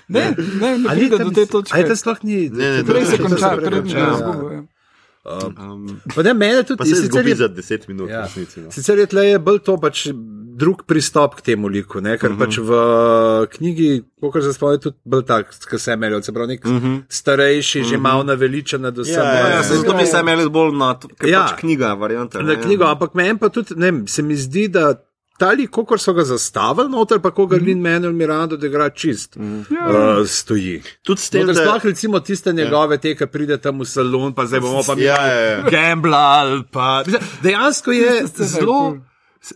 Ne, ne, ne Ali pride tam- do te točke. Ali to sploh ni? Ne, ne, Prej se to konča, prej pred konča, njim ja. zgubo. ja. Um, Pa ne, mene tudi Pa se sicer izgubi je- za 10 minut, Ja. resnici. no. Sicer je tle bolj to pač drug pristop k temu liku, ne? ker uh -huh. pač v knjigi, kot se spomnim, tudi bolj tak, kot se je se pravi, nek uh -huh. starejši, uh -huh. že malo naveličen nad vsem. Ja, ja, ja, ja, se zato bi se imeli bolj na to, ker Ja. ja. pač knjiga, varianta. Na knjigo, ampak meni pa tudi, ne se mi zdi, da. Tali, kako so ga zastavili, noter pa ko ga Lin Manuel Miranda, da igra čist, mm. uh, stoji. Tudi s tem, No, da sploh recimo tiste njegove, te, ki pride tam v salon, pa zdaj bomo pa mi Ja, ja, ja. gamblali. Pa... Dejansko je je zelo,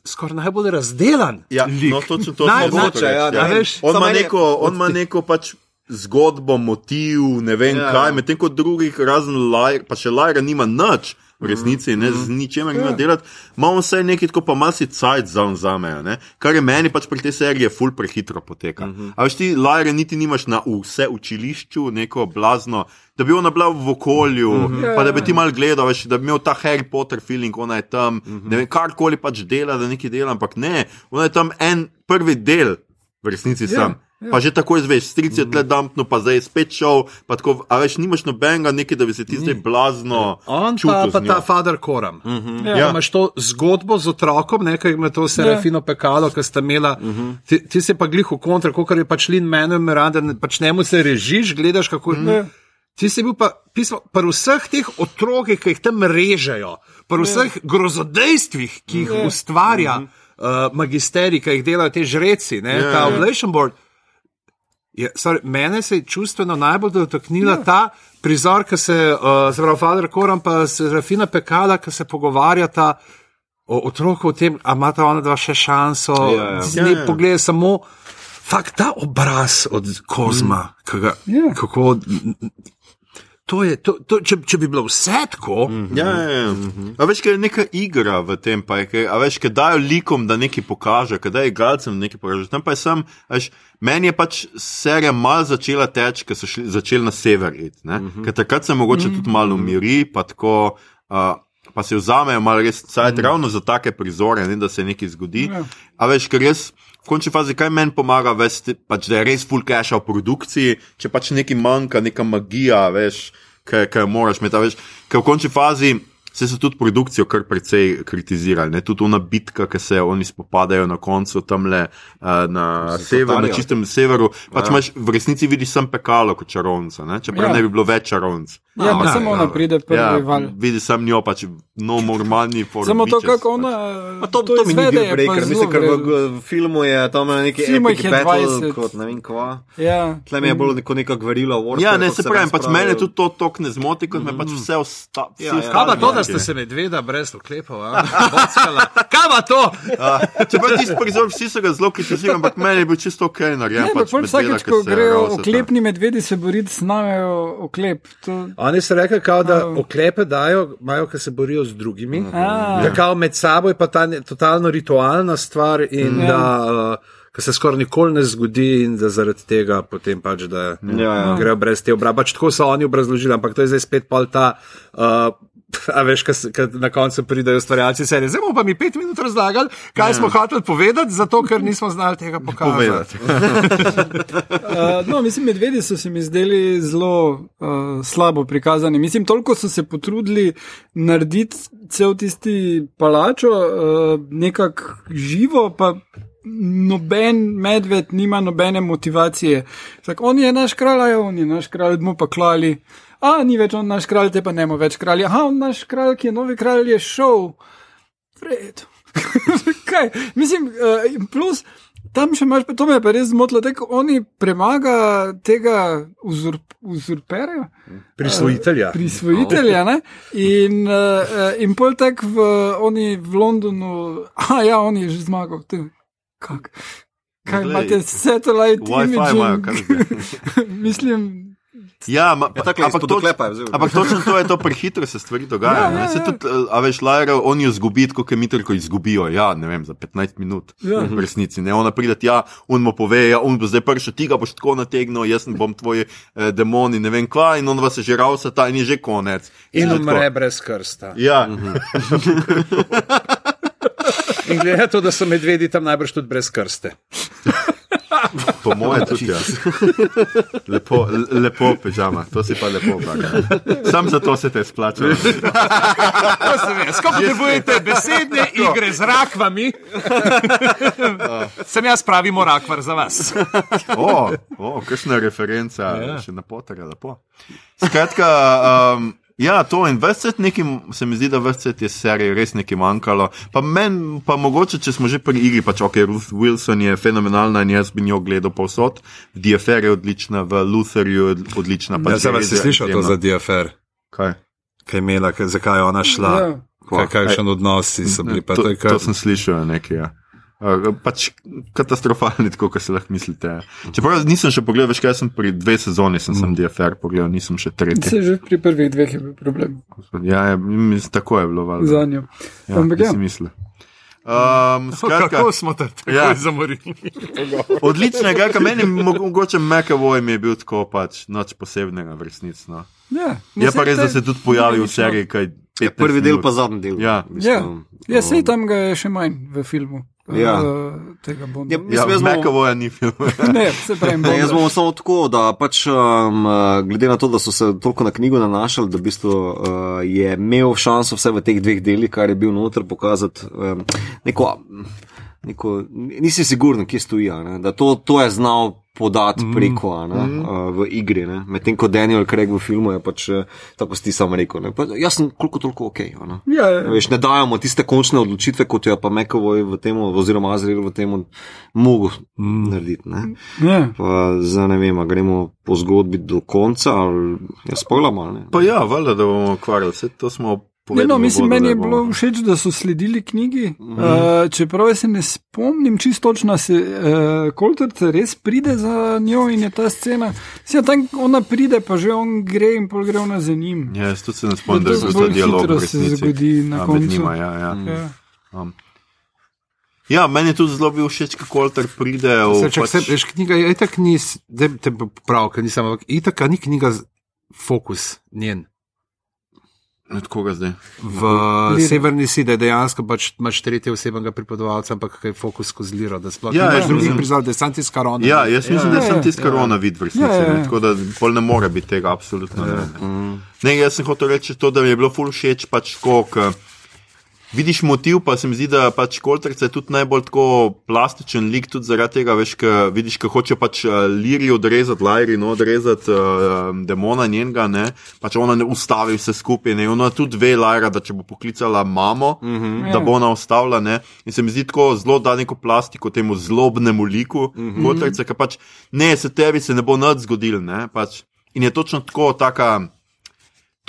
skoraj najbolj razdelan. Ja, lik. no, točno to hotel mogoče, ja, ja. veš, On ima je- neko, on ima neko pač zgodbo, motiv, ne vem Ja. ja. kaj, medtem ko drugih, razen Lajra, pa še Lajra nima nič. V resnici ne z ničemer nima delati, imamo vse nekaj, tako pa malo si cajt za on zamejo, ne? kar je meni pač pri tej seriji ful prehitro poteka. Uh -huh. A veš ti, Lajre niti nimaš na vse učilišču, neko blazno, da bi ona bila v okolju, uh -huh. pa da bi ti mal gledal, veš, da bi imel ta Harry Potter feeling, ona je tam, uh -huh. ne vem, karkoli pač dela, da nekaj dela, ampak ne, ona je tam en prvi del, v resnici yeah. sam. Ja. Pa že tako izveš, stric je tle dampno, pa zdaj je spet šel. pa Tako, a veš, nimaš nobenega nekaj, da bi se ti zdaj blazno. On čutil pa, pa ta Father Koram. Uh -huh. ja. Ja. Imaš to zgodbo z otrokom, nekaj ima to serafino pekalo, ki sta imela. Uh -huh. ti, ti si pa glih v kontra, kot je pač Lin Manuel Miranda, ne- pač njemu se režiš, gledaš kako. Uh -huh. Ti si bil pa, pismo, pri vseh teh otrokih, ki jih tam režejo, pri vseh grozodejstvih, ki jih ustvarja uh, magisterij, ki jih delajo te žreci, ne, Ja, ta ja. Oblation Board. Je, sorry, mene se je čustveno najbolj dotaknila ja. ta prizor, ki se, uh, se pravi, Father Koran pa Serafina Pekala, ki se pogovarjata o otroku, o tem, a imata ona dva še šanso. Ja, ja. Ja, ne ja. pogledaj samo, fakt ta obraz od Kozma, mm. ga, Ja. kako. To je, to, to, če, če bi bilo vse tako, mm. Ja, ja, ja. A veš, kaj je neka igra v tem, pa je, kaj, a veš, kaj dajo likom, da nekaj pokaže, kaj dajo igralcem, da nekaj pokaže. Tam pa je sem, veš, meni je pač serija mal začela teči, ker so šli, začeli na sever iti. Mm -hmm. Ker takrat se mogoče mm -hmm. tudi malo umiri, pa tako. Uh, Pa se vzamejo malo res mm. ravno za take prizore, ne, da se nekaj zgodi. Ja. A veš, ker res v končni fazi, kaj meni pomaga, veš, pač, da je res full cache v produkciji, če pač nekaj manjka, neka magija, veš, kaj, kaj moraš imeti. Veš, ker v končni fazi se so tudi produkcijo kar precej kritizirali. Ne? Tudi ona bitka, ki se oni spopadajo na koncu tam le uh, na Se severu, na čistem severu. Pač Ja. imaš, v resnici vidiš sem pekalo kot čarovnica, ne? čeprav ja. ne bi bilo več čarovnic. Ja, pa ja, samo ja. ona pride prvi Ja, val. vidi sem njo pač no normalni form. Samo to, kako ona Pa to, to, to mi ni izvede, bil pa breaker, mislim, ker v, v filmu je tam neki epic battle, 20. kot ne vem kva. Ja. Tle mi je bolj neko gverila warfare. Ja, ne, se pravi, pač mene tudi to tok ne zmoti, kot me pač vse ostalo. Ja, ja. kaj pa to, da ste se medveda brez oklepov, a? Bockala. kaj pa to? Čeprav tisti prizor, vsi so ga zelo kritizirali, ampak meni je bil čisto ok, narejen. Ne, pač pa vsakeč, ko se grejo oklepni medvedi se boriti, snamejo oklep. To, Oni so rekli, kao, da oklepe dajo, imajo, ker se borijo z drugimi. A. Da kao med sabo je pa ta ne- totalno ritualna stvar in Ja. da. Uh, Kar se skoraj nikoli ne zgodi, in da zaradi tega potem pač, da Ja, ja. grejo brez te obrambe. Pač tako so oni obrazložili, ampak to je zdaj spet pol ta. Uh, A veš, kaj na koncu pridejo ustvarjalci serije. Zdaj bomo pa mi pet minut razlagali, kaj smo hoteli povedati, zato ker nismo znali tega pokazati. Uh, no, mislim, medvedi so se mi zdeli zelo uh, slabo prikazani. Mislim, toliko so se potrudili narediti cel tisti palačo, uh, nekako živo, pa noben medved nima nobene motivacije. Zak, on je naš kralj, on je naš kralj, bomo pa klali. A, ni več on naš kralj, te pa ne več kralj. Aha, on naš kralj, ki je novi kralj, je šel. Vred. Kaj? Mislim, uh, plus. Tam še imaš, to me je pa res zmotilo, da oni premaga tega uzurp, uzurperja, Prisvojitelja. prisvojitelja. Ne? In, uh, in pol tak v, oni v Londonu, a ja, on je že zmagal. Te, kak? Kaj Glej, imate satellite Wi-Fi imajo, zdaj. Mislim, Ja, ma, Ja, takle ampak, izpod toč, oklepa je vzel. ampak točno to je to, prehitro se stvari dogajajo. Ja, ja, Ja, tudi, eh, a veš, Lajra, oni jo izgubijo, kot je mitr, ko izgubijo, ja, ne vem, za 15 minut. Ja. V resnici, ne, ona pride, ja, on mu pove, ja, on bo zdaj prišel, ti ga boš tako nategnil, jaz bom tvoj eh, demon in ne vem kva, in on vas je že ravsa ta in je že konec. In Že umre tako. brez krsta. Ja, In glede na to, da so medvedi tam najbrž tudi brez krste. po mojem tudi. Ja. Lepo, le- lepo, pežama, to si pa lepo. Blaga. Sam zato se te splača. Skoro potrebujete besedne igre z rakvami. Sem jaz pravi morakvar za vas. O, o kakšna referenca, ja. še na potere, lepo. Skratka, um, ja, to in vse nekim, se mi zdi, da vse te serije res nekaj manjkalo. Pa meni, pa mogoče, če smo že pri igri, pač ok, Ruth Wilson je fenomenalna in jaz bi njo gledal povsod. V DFR je odlična, v Lutherju je odlična. Ja, zdaj si je slišal to za DFR, Kaj? kaj je imela, kaj, zakaj je ona šla, ja. kaj, kakšen odnosi so bili. Pa, To, to kar, to sem slišal nekaj. Ja. Uh, pač katastrofalni, tako kot se lahko mislite. Čeprav nisem še pogledal, veš kaj, sem pri dveh sezoni sem, sem DFR pogledal, nisem še tretji. se že pri prvih dveh je bil problem Ja, ja mislim, tako je bilo. valjda. za njo. Ja, Ampak ja. ja. si mislil. Um, skratka, Kako smo te tako Ja. ja. zamorili? odlično je, kaj meni mo- mogoče McAvoy mi je bil tako pač nič posebnega v resnici. No. Ja, Je pa saj res, da se tudi pojavi v seriji, kaj Ja, prvi del pa zadnji del. Ja. v Ja, ja sej tam ga je še manj v filmu. Ja. Uh, tega Bonda. Ja, Ja, mislim, jaz bom- McAvoy ni film. Ne, se pravi, Ne, jaz bom samo tako, da pač um, glede na to, da so se toliko na knjigo nanašali, da v bistvu, uh, je imel šanso vse v teh dveh delih, kar je bil noter, pokazati um, neko. Neko, nisi siguren, kje stoji, a ne, da to, to je znal podati preko a ne, uh, v igri. ne. Medtem ko Daniel Craig v filmu je pač, eh, tako si sam rekel, ne, pa jaz sem koliko toliko ok. a Ne. Ja, ja. Veš, ne dajemo tiste končne odločitve, kot jo je pa Mekovoj v tem, oziroma Azrael v tem, mogel narediti. Ne. ja. Pa zdaj ne vem, a gremo po zgodbi do konca ali ali ne? Pa ja, valjda, da bomo ukvarjali. Vse to smo Ne, no, mislim, vodo, meni je bilo všeč, da so sledili knjigi. Uh, čeprav se ne spomnim čisto točno, se uh, Kolterce res pride za njo in je ta scena. Sija, tam ona pride, pa že on gre in pol gre ona za njim. Ja, jaz tudi se ne spomnim, da To je bil ta dialog. v se zgodi na Ja, med koncu. njima, ja, ja. Ja. Um, ja, meni je tudi zelo bil všeč, kako Kolter pride v. Se, čak, pač, se, veš, knjiga je itak ni, da te prav, ker nisem, ampak itak ni knjiga fokus njen. Od koga zdaj? V Lira. severni si, da je dejansko pač imaš tretje osebnega pripovedovalca, ampak je fokus skozi liro, da sploh Ja, ja, nimaš drugih prizor, da je sam tiskar on. Ja, jaz mislim, da Ja, sem ja, tisti korona vid v resnici, Ja, ja, ja. ne, tako da pol ne more biti tega, absolutno ne. Ne, ne jaz sem hotel reči to, da mi je bilo ful všeč, pač koliko. Vidiš motiv, pa se mi zdi, da pač Koltrce je tudi najbolj tako plastičen lik, tudi zaradi tega, veš, ka, vidiš, kako hoče pač uh, Liri odrezati, Lajri, no, odrezati uh, demona njenega, ne, pač ona ne ustavi vse skupaj, ne, ona tudi ve, Lajra, da če bo poklicala mamo, mm -hmm. da bo ona ustavila, ne, in se mi zdi tako zelo da neko plastiko temu zlobnemu liku, mm -hmm. Koltrce, ki pač ne, se tebi se ne bo nič zgodil, ne, pač. In je točno tako, taka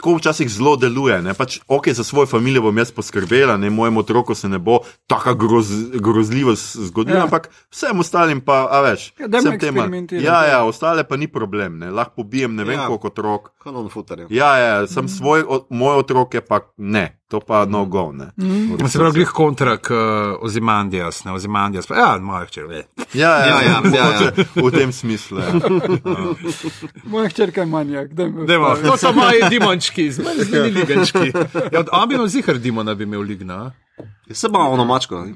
tako včasih zelo deluje. Ne? Pač, ok, za svojo družino bom jaz poskrbela, ne mojemu otroku se ne bo tako groz, grozljivo zgodilo, Ja. ja. ampak vsem ostalim pa, a veš, Ja, vsem tema- eksperimentirati, Ja, ja. ja, ostale pa ni problem, ne? lahko pobijem ne vem Ja. ja. koliko otrok. Futarje. Ja, ja, sem svoj, o, moj otrok je pa ne, to pa no go. Ne? Mhm. Se pravi, glih kontra k uh, Ozimandijas, ne Ozimandijas, pa ja, moja hčer, ve. Ja, ja, Ja, ja, ja, ja. v tem smislu. Ja. Moja hčerka je manjak. Dajmo, ustavi. to so moji dimončki, zmrzli ligančki. Ja, od Abino zihar dimona bi imel ligna. Se ima ono mačko.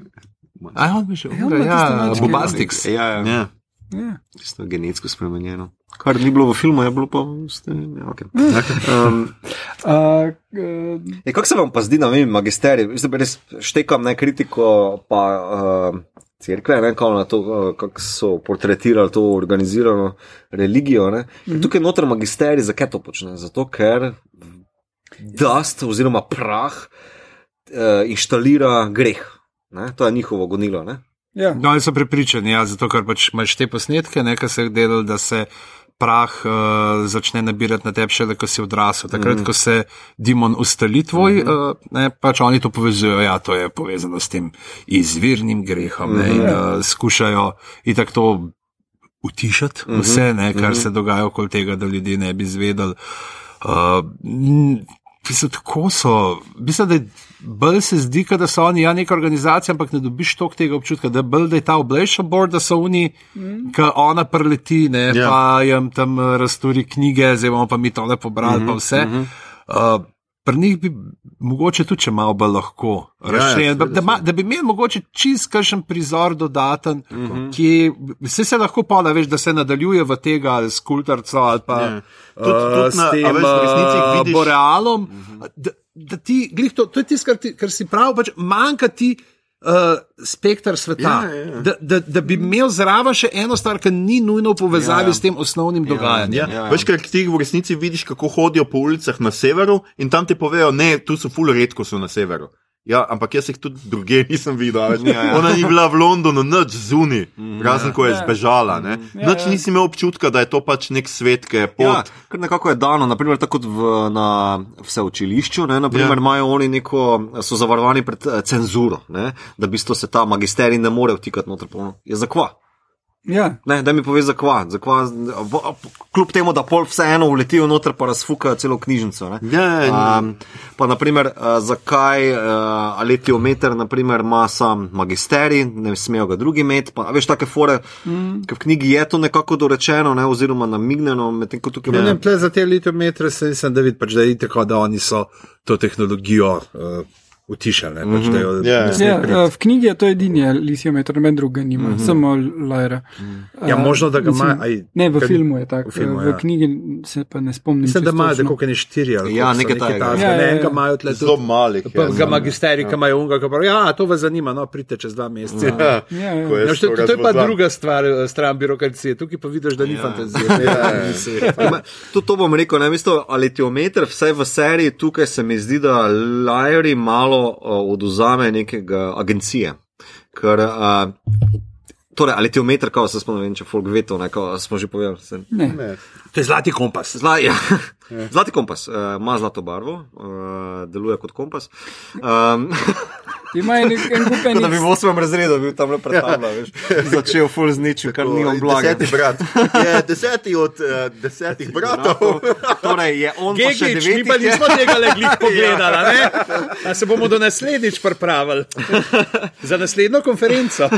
A, on bi še, Ja, on ima tiste ja, mačke. Bobastix. Ja, ja. Ja. Ja. Tisto genetsko spremenjeno. Kar ni bilo v filmu, je bilo pa v ste, ja, okay. um, Uh, uh, je, Kako se vam pa zdi, da vem, magisterij, Mislim, da res štekam ne kritiko, pa uh, cerkve, ne kao na to, kako so portretirali to organizirano religijo. Ne? Mm -hmm. Tukaj noter magisterij, zakaj to počne? Zato, ker dust oziroma prah uh, inštalira greh. Ne? To je njihovo gonilo. Ne? ja. No, oni so prepričani, ja, zato ker pač imaš te posnetke, nekaj se je delalo, da se prah uh, začne nabirati na tebi, šele ko si odrasel. Takrat, mm. ko se demon ustali tvoj, mm. uh, ne, pač oni to povezujejo, ja, to je povezano s tem izvirnim grehom ne, in uh, skušajo itak to utišati vse, ne, kar se dogaja okoli tega, da ljudje ne bi izvedeli. Uh, Mislim, tako so. Mislim, da je bolj se zdi, da so oni ja, neka organizacija, ampak ne dobiš toliko tega občutka, da, bolj, da je ta obleča board, da so oni, mm. ki ona preleti, ne, Ja. yeah. pa jim tam razturi knjige, zdaj bomo pa mi tole pobrali, mm -hmm, pa vse. Mm -hmm. uh, Pri njih bi mogoče tudi malo bolj lahko razširjen, seveda, da, da, da bi imeli mogoče čist kakšen prizor dodaten, mm -hmm. ki vse se lahko pa, da veš, da se nadaljuje v tega skulptarca ali pa Ja. ja. Tudi- tudi na- a veš, v resnici uh, vidiš- borealom, uh -huh. da, da ti, glih, to, to je tisto, kar, ti- kar si prav, pač manjka ti. Uh, spektr sveta. Ja, ja, ja. Da, da, da bi imel zraven še eno stvar, ki ni nujno v povezavi Ja. ja. s tem osnovnim dogajanjem. Ja. Ja. Veš, ker ti v resnici vidiš, kako hodijo po ulicah na severu in tam ti povejo, ne, tu so ful redko so na severu. Ja, ampak jaz jih tudi druge nisem videl. a veš. Ja, ja. Ona ni bila v Londonu, nič zunaj, razen ko je Ja. zbežala. ne. Ja, Nič ja. nisi imel občutka, da je to pač nek svet, ki je Ja, pot. kar nekako je dano, naprimer, tako kot v, na vse učilišču, ne, naprimer, Ja. ja. imajo oni neko, so zavarovani pred eh, cenzuro, ne, da v bistvu se ta magisterij ne more vtikati noter. polno. Je zakva? Ja. Ne, da mi pove zakva. zakva v- kljub temu, da pol vseeno uletijo noter, pa razfukajo celo knjižnico. Ne. Ja, Um, pa, naprimer, uh, zakaj uh, aletiometer naprimer, ima sam magisterij, ne smejo ga drugi imeti. Pa, a veš, take fore, mm. ker v knjigi je to nekako dorečeno, ne, oziroma namignjeno, medtem ko tukaj Ne, ne. ne, tle za te litometre se nisem da videl, pač, da je tako, da oni so to tehnologijo uh, utišali. Ne, pač, da jo, Ja, ne sme Ja, priti. uh, v knjigi je to edini litiometer, noben drugega nima, mm -hmm. samo Lajra. Ja, možno, da ga ima. Ne, v kaj- filmu je tako. v filmu, v ja. knjigi se pa ne spomnim. Mislim, da točno. tako, kot ne štiri ali Ja, koliko nekaj takega. Ja, ja, Ne, ja. enega imajo tle Zelo malih. Pa ja, ga znam. magisterij, ki imajo unga, ki pravi, ja, to vas zanima, no, pridite čez dva meseca. Ja, Ja, ja. Ja, jaz to, je pa druga stvar, eh, stran birokracije. Tukaj pa vidiš, da ni ja. fantazije. Ja, ja. To bom rekel, ne mislim, aletiometer, vsaj v seriji tukaj se mi zdi, da Lajri malo uh, oduzame nekega agencije. Ker uh, Torej, ali teometer, kao se spomnim, če folk ve to, ne, kao smo že povedali. Se, Ne. To je zlati kompas. Zla, ja. Zlati kompas uh, ima zlato barvo, uh, deluje kot kompas. Um, Ima en, en kup da bi enih. v osmem razredu bil tam pred tabo, veš, začel full z ničem, kar nimam blaga. Deseti brat. Je deseti od uh, desetih bratov. Torej, je on pa še Gegič, mi deveti. pa nismo tega le glih pogledali, a ne? A se bomo do naslednjič pripravili. Za naslednjo konferenco.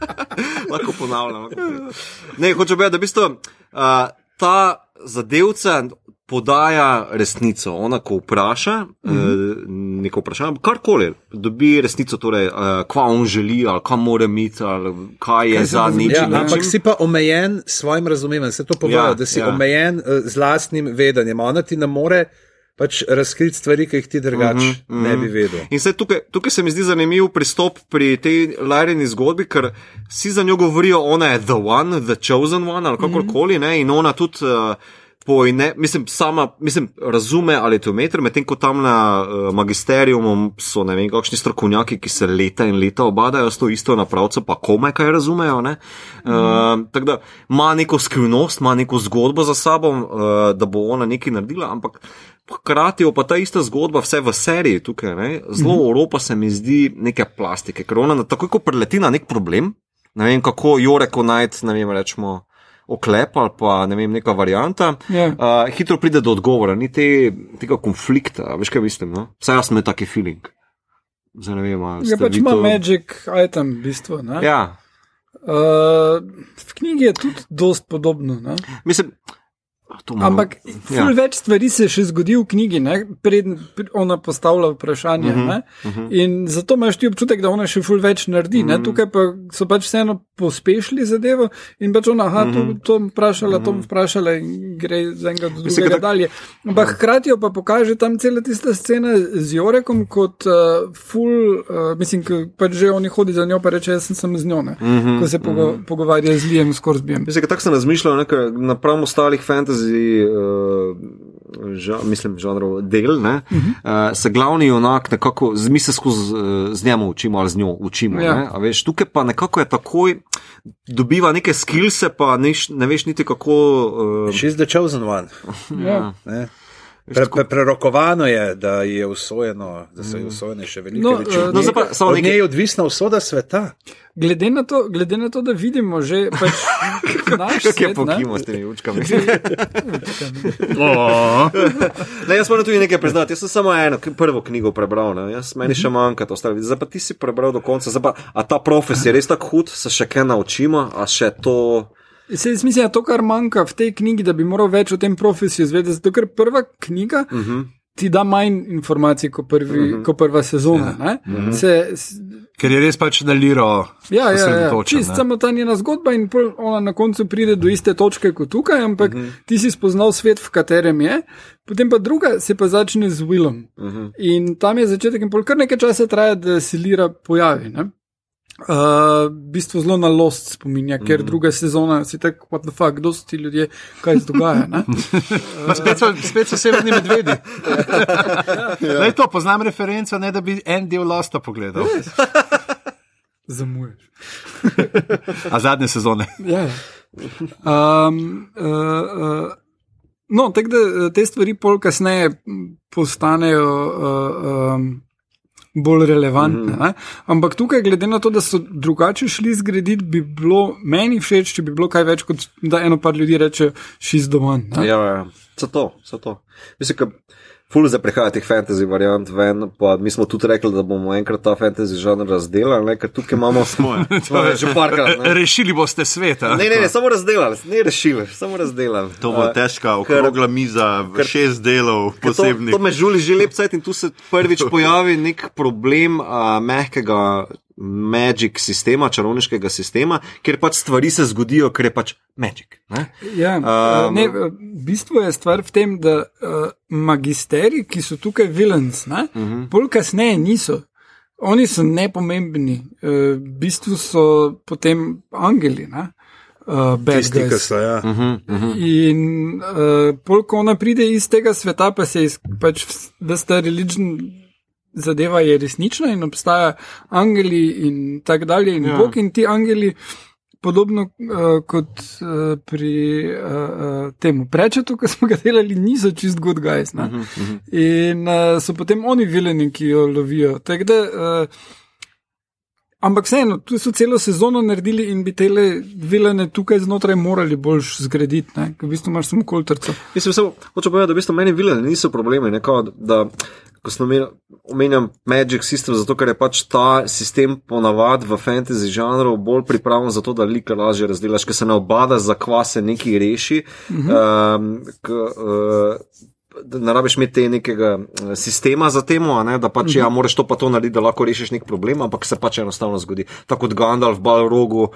lahko ponavljam. Lahko ponavljam. ne, hočem povedati, da v bistvu, uh, ta zadevca podaja resnico. Ona, ko vpraša, mm -hmm. uh, neko vprašanje, karkoli, dobi resnico, torej, uh, kva on želi, ali kam mora imeti, ali kaj je Kaj za nič. Ja, ampak si pa omejen s svojim razumevanjem. Se to povaja, Ja, da si ja. omejen uh, z lastnim vedenjem. Ona ti ne more pač razkriti stvari, ki jih ti drugače mm Mhm, -hmm, ne bi vedel. In se tukaj, tukaj se mi zdi zanimiv pristop pri tej Lajreni zgodbi, ker vsi za njo govorijo, ona je the one, the chosen one ali kakorkoli, ne, in ona tudi. Uh, Pojne, mislim, sama, mislim, razume ali to meter, medtem ko tam na uh, magisteriumu so ne vem, kakšni strokovnjaki, ki se leta in leta obadajo s to isto napravco, pa kome kaj razumejo. Ne? Uh, tako da ima neko skrivnost, ima neko zgodbo za sabo, uh, da bo ona nekaj naredila, ampak hkrati pa ta ista zgodba, vse v seriji tukaj, ne, zelo mm -hmm. Evropa se mi zdi neke plastike, ker ona takoj, ko preleti na nek problem, ne vem, kako jo reko najti, ne vem, rečemo. Oklep ali pa ne vem, neka varianta, Ja. uh, hitro pride do odgovora, ni te, tega konflikta. Veš kaj mislim? No? Vsaj jaz sem taki feeling. Zdaj ne vem, ali Ja, ste pač vi ima to- magic item, v bistvu. ne. Ja, Uh, v knjigi je tudi dost podobno. Ne? mislim, to Ampak ja. več stvari se še zgodi v knjigi, ne, preden pr- ona postavlja vprašanje. Mhm, Uh -huh, uh -huh. In zato imaš ti občutek, da ona še ful več naredi. Uh Mhm. -huh. Tukaj pa so pač vseeno pospešili zadevo in pač ona, aha, to, to bom vprašala, to bom vprašala in gre z enega do Mhm. Drugega da- dalje. Ampak hkrati jo pa pokaže tam cela tista scena z Jorekom kot uh, ful, uh, mislim, pač že oni hodi za njo, pa reče, jaz sem samo z njo, ne, uh Mhm, -huh, ko se pogo pogovarja z Lijem Skorsbijem. Mislim, tako sem razmišljal, ne, ker napram ostalih fantasy, uh, ža, mislim, žanrov del, ne, uh -huh. uh, se glavni junak nekako, z- mi se skozi uh, z njim učimo ali z njo učimo. Ja. Ne, a veš, tukaj pa nekako je takoj, dobiva neke skillse, pa neš, ne veš niti kako. Uh, She's the chosen one. Ja. Ne? Pre, pre, prerokovano je, da je usvojeno, da so usvojene še velike No, reči. eh, no, pa Od nje je odvisna usoda sveta. Glede na, to, glede na to, da vidimo že pač naš je svet, ne, pokimo s temi učkami? Ne, jaz moram tudi nekaj priznati. Jaz sem samo eno, prvo knjigo prebral, ne. jaz meni še manjka to ostalo. Zdaj pa ti si prebral do konca. Zdaj Pa, a ta profes je res tako hud, se še kaj naučimo, a še to. Se, jaz mislim, da to, kar manjka v tej knjigi, da bi moral več o tem profesiju izvedeti, zato ker prva knjiga uh -huh. ti da manj informacij kot, prvi, uh -huh. kot prva sezona. Ja. Uh -huh. se, s- Ker je res pač na liro. ja, ja, ja, čist ne. samo ta njena zgodba in ona na koncu pride do iste točke kot tukaj, ampak uh -huh. ti si spoznal svet, v katerem je. Potem pa druga se pa začne z Willom. Uh -huh. In tam je začetek, in pol kar nekaj časa traja, da se Lira pojavi. Ne? Uh, v bistvu zelo na lost spominja, ker mm. druga sezona si tako, what the fuck, kdo so ti ljudje, kaj se dogaja. ne? Spet so, spet so severni medvedi. ja. to, poznam referenco, ne da bi en del Losta pogledal. Zamuješ. A zadnje sezone. Ja. Um, uh, uh, no, tako da te stvari pol kasneje postanejo uh, um, bolj relevantne. Mm. Ampak tukaj, glede na to, da so drugače šli zgraditi, bi bilo meni všeč, če bi bilo kaj več, kot da eno par ljudi reče, šest doma. Ja, ja. Zato, zato. Mislim, da ful za prihajati teh fantasy variant ven, pa mi smo tudi rekli, da bomo enkrat ta fantasy žanr razdelali, ne, ker tukaj imamo smo. že parkrat. Ne. Rešili boste svet. Ne, ne, ne, samo razdelali, ne rešili, samo razdelali. To bo težka, ker- okrogla miza, ker- šest delov Ker To, posebnih. to me žuli že lep cajt in tu se prvič pojavi nek problem uh, mehkega magic sistema, čarovniškega sistema, kjer pač stvari se zgodijo, ker je pač magic. Ne? Ja, Um, ne, v bistvu je stvar v tem, da uh, magisteri, ki so tukaj villains, uh Mhm. -huh. bolj kasneje niso. Oni so nepomembni, uh, v bistvu so potem angeli. Ne? Uh, Tisti, ki so. Ja. In uh, pol, ko ona pride iz tega sveta, pa se iz, pač, da sta religion zadeva je resnična in obstaja angeli in tako dalje in ja. Bog in ti angeli podobno uh, kot uh, pri uh, temu prečetu, ki smo ga delali, niso čist good guys. Uh -huh, uh -huh. In uh, so potem oni vileni, ki jo lovijo. Da, uh, ampak vseeno, tu so celo sezono naredili in bi te vilene tukaj znotraj morali bolj zgraditi, ker v bistvu imaš samo kulturco. Mislim, da hoče povedati, da v bistvu meni vilene niso problemi. Ne, kao, da, ko sem omenjal Magic System, zato ker je pač ta sistem ponavadi v fantasy žanru bolj pripravljen za to, da lika lažje razdelaš, ker se ne obada za kvase neki reši. Uh -huh. um, k, uh, Ne rabiš imeti nekega eh, sistema za temo, ne, da pač mm -hmm. ja, moraš to pa to narediti, da lahko rešiš nek problem, ampak se pač enostavno zgodi. Tako kot Gandalf v Balrogu uh,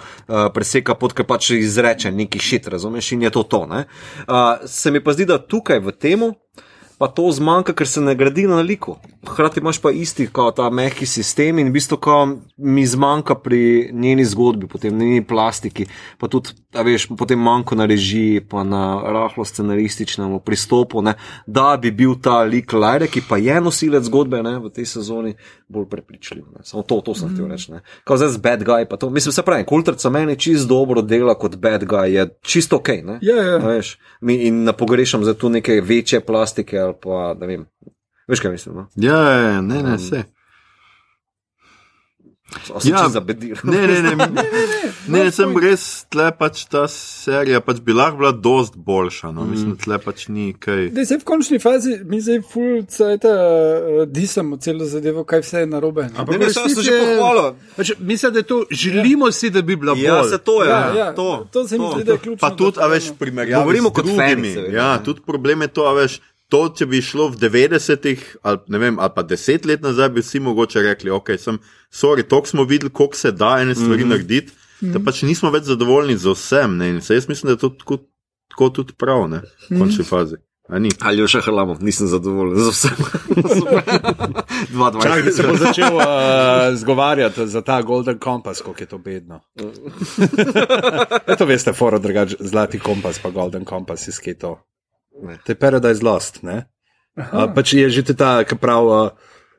preseka pot, ki pač izreče neki šit, razumeš, in je to to. Uh, se mi pa zdi, da tukaj v temu pa to zmanjka, ker se ne gradi na liku. Hrati imaš pa isti, kot ta mehki sistem in v bistvu, ko mi zmanjka pri njeni zgodbi, potem njeni plastiki, pa tudi, da veš, potem manjko na režiji, pa na rahlo scenarističnem pristopu, ne, da bi bil ta lik Lajre, ki pa je nosilec zgodbe ne, v tej sezoni, bolj prepričljiv. Ne. Samo to, to sem mm. htel reči. Kot zdaj z bad guy, pa to, mislim, se pravi, kulturca meni čist dobro dela kot bad guy, je čisto ok. Ne, ja, ja. Veš, mi, in pogrešam za tu neke večje plastike ali pa, da vem. Veš, kaj mislim? No? Ja, ja, ja ne, ne, vse. Ja, zabedir. Ne, ne, ne, ne, ne, ne, ne sem res tle pač ta serija, pač bi lahko bila dost boljša, no, mislim, tle pač ni kaj. Da se v končni fazi, mi zdaj full cajta uh, disamo celo zadevo, kaj vse je narobe. Ampak ne, ne, sem se že pohvalil. Pač, mislim, da to želimo si, da bi bila ja, bolj. Ja, se to je. Ja, ja, to, to se mi zdi, da je ključno. Pa tudi, a veš, primerjavo. Govorimo kot fani. Ja, tudi problem je to, a veš to, če bi šlo v 90-ih ali, ali pa 10 let nazaj, bi vsi mogoče rekli, ok, sem, sorry, to smo videli, koliko se da ene stvari mm -hmm. narediti, mm -hmm. da pač nismo več zadovoljni z vsem. Ne? In se jaz mislim, da je to tako, tako tudi prav, ne, v končni mm -hmm. fazi. Ali jo še halamo, nisem zadovoljen z vsem. Dva. Čakaj, se bo začel uh, zgovarjati za ta Golden Compass, kako je to bedno. to veste, foro, drugač, zlati kompas, pa Golden Compass, iz kje to. To je Paradise Lost. Uh, pač je že ta, ki pravi, uh,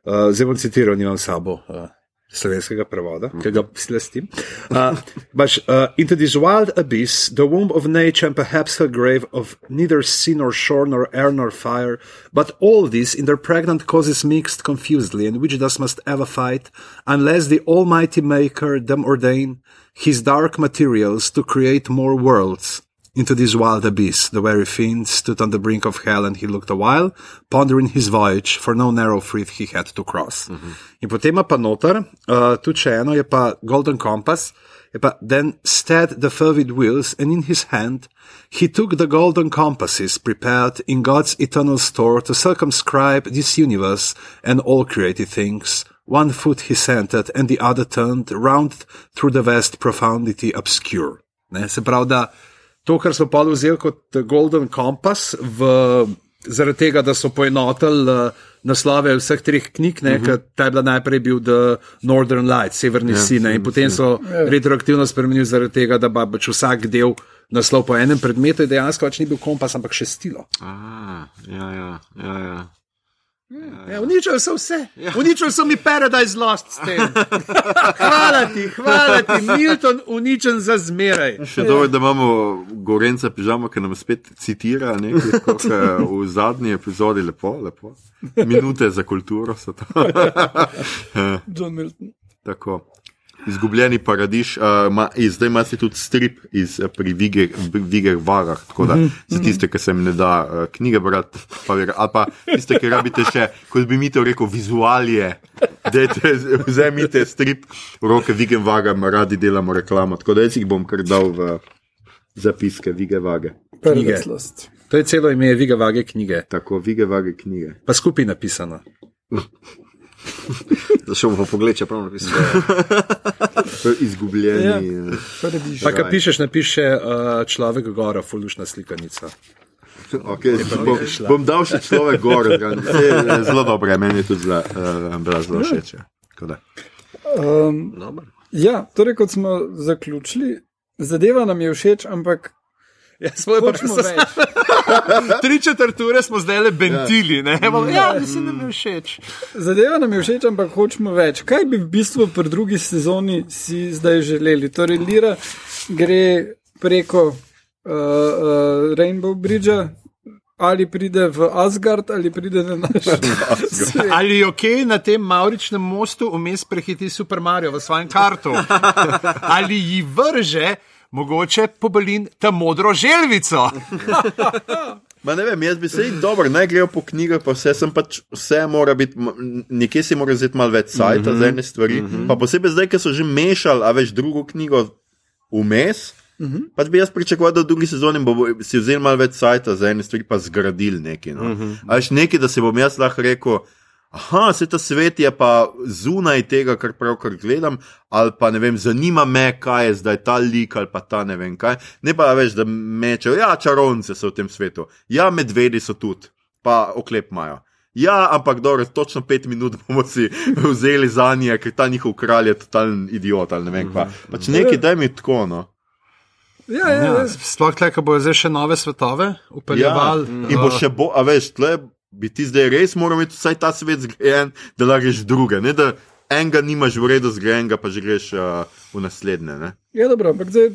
uh, zdaj bom citiral, nimam sabo. Uh, Slovenskega prevoda, ki ga slestim. Uh, but uh, into this wild abyss, the womb of nature, and perhaps her grave of neither sea nor shore, nor air nor fire, but all this in their pregnant causes mixed confusedly, and which thus must ever fight, unless the Almighty Maker them ordain his dark materials to create more worlds, into this wild abyss. The very fiend stood on the brink of hell and he looked a while, pondering his voyage, for no narrow frith he had to cross. Mm -hmm. In potem pa noter, uh, tudi še eno je pa Golden Compass, je pa then stead the fervid wheels and in his hand he took the golden compasses prepared in God's eternal store to circumscribe this universe and all created things. One foot he centered and the other turned round through the vast profundity obscure. Ne, se pravi, da to, kar so pa vzeli kot Golden Compass, v, zaradi tega, da so poenotili uh, naslove vseh treh knjig, ne, uh -huh. ta je bila najprej bil The Northern Light, Severni ja, Sine, in potem so ja. retroaktivno spremenili zaradi tega, da pa pač vsak del. Naslov po enem predmetu je dejansko pač ni bil kompas, ampak še stilo. Ah, ja, ja, ja, ja. Ja, ja, uničili so vse, ja. uničili so mi Paradise Lost. hvala ti, hvala ti, Milton, uničen za zmeraj. Še dobro, da imamo Gorenca pižamo, ki nam spet citira nekaj, v zadnji epizodi, lepo, lepo. Minute za kulturo so to. John Milton. Tako izgubljeni paradiž, uh, ma, zdaj imaš tudi strip iz, eh, pri Vigeh Varah, tako da mm -hmm. za tiste, ki se jim ne da uh, knjige brati, pa, ali pa tiste, ki rabite še, kot bi mi to rekel, vizualije, da vzemite strip v roke Vigeh Varah, radi delamo reklamo. Tako da jaz jih bom kar dal v zapiske Vigeh Vage. To je celo ime Vigeh Vage knjige. Tako, Vigeh Vage knjige. Pa skupaj napisano. Zašel bom pogled, če pravno pišem. Izgubljeni. Ja. Eh, pa, kaj pišeš, napiše uh, človek gora, fulušna slikanica. Okay, bom, bom dal še človek gor, zelo dobro, meni je tudi zelo, uh, zelo všeč. Um, ja, torej, kot smo zaključili, zadeva nam je všeč, ampak Ja, svoje pa Hočemo so- več. Tri četrt ure smo zdaj le bentili, ne? Ja, mislim, da mi je všeč. Zadeva nam je všeč, ampak hočemo več. Kaj bi v bistvu pri drugi sezoni si zdaj želeli? Torej, Lira gre preko uh, uh, Rainbow Bridgea. Ali pride v Asgard, ali pride na naš svet. Ali je ok na tem Mauričnem mostu vmes prehiti Super Mario v svojem kartu? Ali ji vrže mogoče pobalin ta modro želvico? Ma ne vem, jaz bi se jih dobro, naj grejo po knjigah, pa vse, sem pač, vse mora biti, nekje si mora vzeti malo več sajta mm -hmm. za ene stvari. Mm -hmm. Pa posebej zdaj, ker so že mešali, a veš drugo knjigo vmes. Mm -hmm. Pač bi jaz pričakoval, da v drugi sezoni bo si vzel malo več sajta za ene stvari, pa zgradil nekaj. No. Mm -hmm. A veš nekaj, da se bom jaz lahko rekel. Aha, se ta svet je pa zunaj tega, kar pravkar gledam, ali pa ne vem, zanima me, kaj je zdaj ta lik ali pa ta ne vem kaj. Ne pa več, da mečejo, ja, čarovnice so v tem svetu, ja, medvedi so tudi, pa oklep imajo. Ja, ampak dobro, točno pet minut bomo si vzeli za nje, ker ta njihov kralj je totalen idiot ali ne vem kva. Pač nekaj, daj mi tako, no. Ja, ja, ja. Sploh tle, ko bojo zdaj še nove svetove Ja, upeljevali. in bo še bo, a veš, tle bi ti zdaj res moral imeti vsaj ta svet zgrajen, da lahko greš druge, ne da enega nimaš v redu zgrajenega, pa že greš uh, v naslednje. Ne? Ja, dobro, ampak zdaj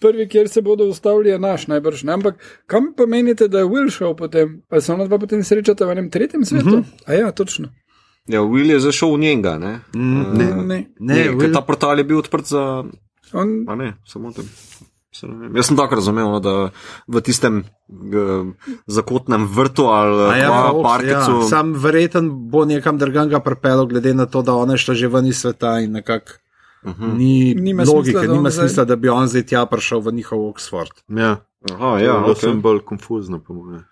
prvi, kjer se bodo ustavili, je naš najbrž. Ne? Ampak kam pa menite, da je Will šel potem? Ali se ona dva potem srečata v enem tretjem svetu? Uh -huh. A ja, točno. Ja, Will je zašel v njega, ne? Mm, Ne, ne. Ne, Ne, Will- ker ta portal je bil odprt za. On, A ne, samo tem. Jaz sem tako razumel, no, da v tistem uh, zakotnem vrtu ali ja, pa pa, parkecu. Ja, sam verjeten bo nekam drugam ga pripeljal, glede na to, da ona je šla že ven iz sveta in nekako uh -huh. ni Nima logike, smisla, da nima zdaj- smisla, da bi on zdaj tja prišel v njihov Oxford. Ja, Aha, ja ja, okay. okay. sem bolj konfuzno, po mojem.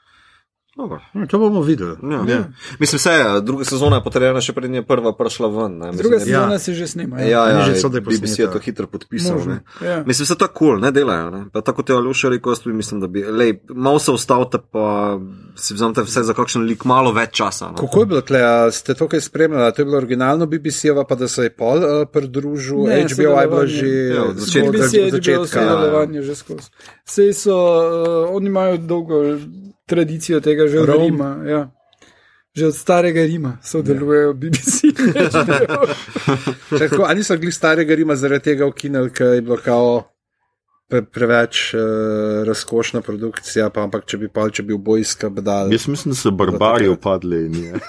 Dobro. Hm, To bomo videli. Ja. Ja. Mislim, vse je, druga sezona je potrjena, še pred njo prva prišla ven. Ne? Mislim, druga da- sezona ja. se že snima. Ja, ja, Ni že ja so, je BBC je to hitro podpisal. Ne. ja. Mislim, se tako kul, cool, ne delajo. Ne? Pa tako te Aljoša rekel, jaz tudi mislim, da bi, lej, malo se ustavite, pa si vzamete vse za kakšen lik, malo več časa. No. Kako je bilo tle, a ste to kaj spremljali? A To je bilo originalno BBC-ova, pa da se je pol uh, pridružil, Ne, HBO je bilo že Ja, od začetka. BBC je bilo začetka. sodelovanje že skozi. Sej so, uh, oni imajo dolgo tradicijo tega že od. Rima. Ja. Že od starega Rima sodelujejo BBC. Če Tako, a niso bili starega Rima zaradi tega ukinili, ker je bilo kao pre, preveč uh, razkošna produkcija, pa ampak če bi pa, če bi v bojska bedal. Jaz mislim, da so barbari upadli in je.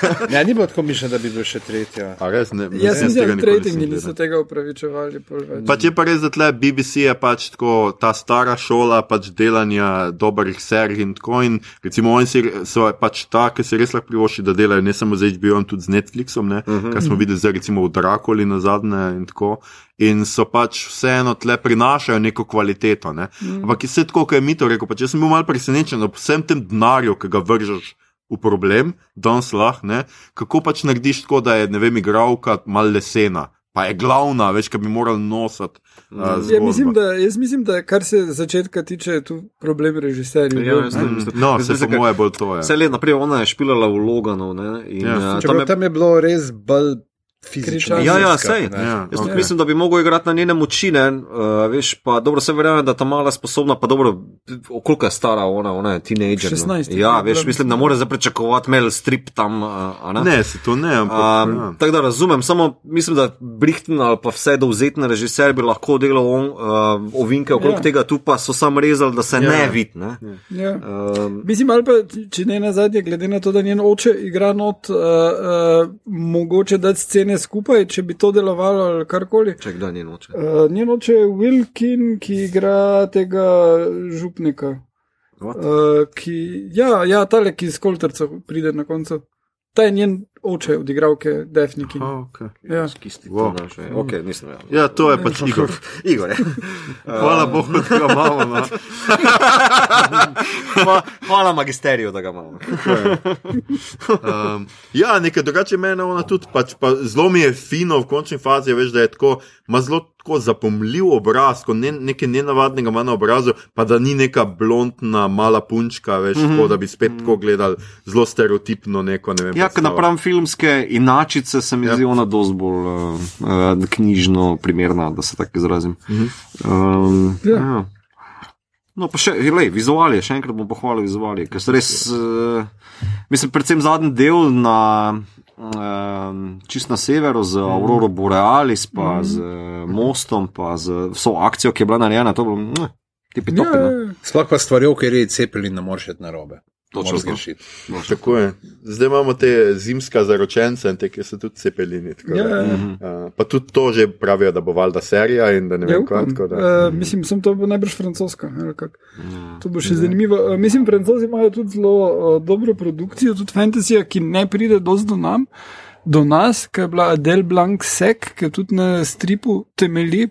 Ja, ni bilo tako mišljeno, da bi bil še tretja. A res ne. Jaz tega mislim, da nikoli rejtingi nisem niso tega upravičevali. Pač je pa res, da tle BBC je pač tako ta stara šola pač delanja dobrih serij in tako. In recimo oni so pač ta, ki se res lahko privošči, da delajo ne samo z HBO, tudi z Netflixom, ne, uh -huh. kar smo videli zdaj recimo v Drakuli na zadnje in tako. In so pač vseeno tle prinašajo neko kvaliteto. Ne. Mm. Ampak je vse tako, kot je mi to rekel. Pač jaz sem bil mal presenečen ob vsem tem denarju, ki ga vržeš v problem, danes lahko, ne, kako pač narediš tako, da je, ne vem, igralka mal lesena. Pa je glavna, več, kaj bi moral nositi. Uh, Ja, mislim, da, jaz mislim, da kar se začetka tiče, je tu problem režiserjev. Ja, jaz ne. tudi mislim. No, Mislim, se ker- moje bolj to je. Vse let naprej, ona je špilala v Loganu. Ne, in, Ja. uh, tam je, tam je bilo res bolj fizično. Ja, ja, sej. ne. Ja, Jaz tudi ok. mislim, da bi mogel igrati na njene moči, ne, uh, veš, pa dobro se verjamem, da ta mala sposobna, pa dobro, koliko je stara ona, ona je teenager. 16 No. Ja, veš, mislim, da mora zdaj pričakovati Mel Strip tam, uh, a ne. Ne, se to ne, ampak. ja. Um, tako da razumem, samo mislim, da Brighton ali pa vse dovzetne režiser bi lahko delal on, uh, ovinke okrog Ja. ja. tega, tu pa so sam rezali, da se Ja. ja. ne vidi. Ne? Ja. Um, Mislim, ali pa, če ne na zadnje, glede na to, da njen oče igra not, uh, uh, mogoče dati scene skupaj, če bi to delovalo ali karkoli. če kdaj ni noče. Uh, njen oče je Wilkin, ki igra tega župnika. What? Uh, ki, ja, ja, tale, ki iz Kolterca pride na koncu. Ta je njen oče od igralke Defniki. Oh, okay. Ja. Wow. naše. Ok, nisem vedel. Ja, to je pač Igor. Igor, je. Hvala Bogu, da ga imamo. No. Hva- Hvala magisteriju, da ga imamo. Um, ja, nekaj drugače mene ona tudi, pač, pa zelo mi je fino v končni fazi, veš, da je tako, ima zelo tako zapomljiv obraz, ko ne, nekaj nenavadnega ima na obrazu, pa da ni neka blondna, mala punčka, veš, mm -hmm. tako, da bi spet tako gledali zelo stereotipno neko, ne vem. Ja, ker napram filmske inačice se mi Ja. zdi ona dosti bolj uh, uh, knjižno primerna, da se tako izrazim. Um, Ja. ja. No, pa še, lej, vizualije, še enkrat bom pohvalil vizualije, ker so res, uh, mislim, predvsem zadnji del na, um, čist na severu z Auroro Borealis, pa z uh, mostom, pa z vso akcijo, ki je bila narejena, to je bilo, mm, tipi topi. Ja, no. Sploh pa stvari, ker je cepelin, ne moreš na robe. Točno zgrešiti. Tako je. Zdaj imamo te zimska zaročence te, ki so tudi cepelini. Ja, ja. a, Pa tudi to že pravijo, da bo valjda serija in da ne Ja, vem, tako da- Uh, mislim, sem to najbrž francoska. kako. To bo še zanimivo. Uh, mislim, francozi imajo tudi zelo uh, dobro produkcijo, tudi fantasy, ki ne pride dosti do nam. Do nas, ki je bila Adele Blanc Sek, ki tudi na stripu temelji,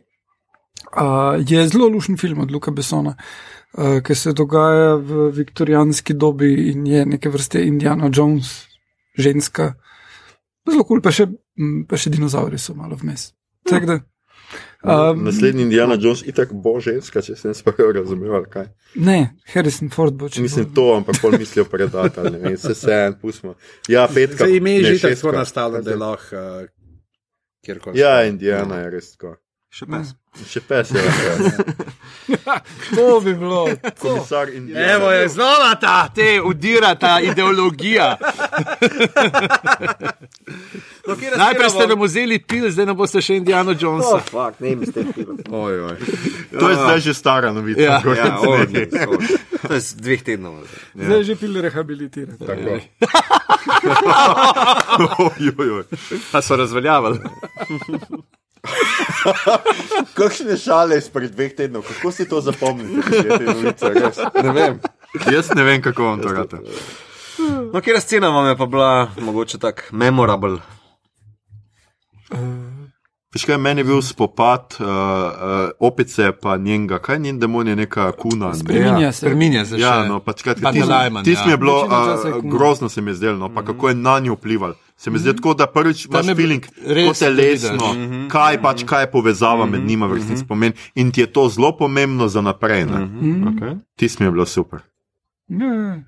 uh, je zelo lušen film od Luka Besona, uh, ki se dogaja v viktorijanski dobi in je neke vrste Indiana Jones, ženska. Zelo kul, cool, pa, še, pa še dinozauri so malo vmes. Tako da. Um, Naslednji Indiana Jones itak bo ženska, če sem sploh razumel, ali kaj. Ne, Harrison Ford bo če. Mislim to, ampak pol mislijo predati, ne vem, se se en, pustimo. Ja, petka. Zdaj ime je ne, že tako nastalo, da je lahko uh, kjerkoli. Ja, Indiana je res tako. Še pes. Še pes je lahko. To bi bilo. Komisar Indiana. Evo je znova ta, te udira ta ideologija. No, Najprej ste nam vzeli pil, zdaj nam boste še Indiana Jonesa. Oh, fuck, ne. Oj, oj. To je zdaj že stara novica. Ja. Ja, oj, to je dveh tednov. Zdaj že pil rehabilitirati. Tako. Oj, oj, oj. Pa so razveljavili. Kakšne šale izpred dveh tednov, kako si to zapomnil? te novice? Ne vem. Jaz ne vem, kako vam to rata. No, kjer scena vam je pa bila mogoče tako memorable? Veš kaj, meni je bil spopad uh, uh, opice pa njenega, kaj njen demon je neka kuna. Ne? Spreminja se. Spreminja se še. Ja, no, pač Pa tis, Nalajman, tis ja. mi je bilo časa je uh, grozno, se mi je zdelo, no, pa kako je na njo vplival. Se mi zdi tako, da prvič imaš feeling, kot telesno, vidiš. kaj pač, kaj je povezava med njima v resnici pomeni in ti je to zelo pomembno za naprej. ne. Okay. Tis mi je bilo super. Ja, ja.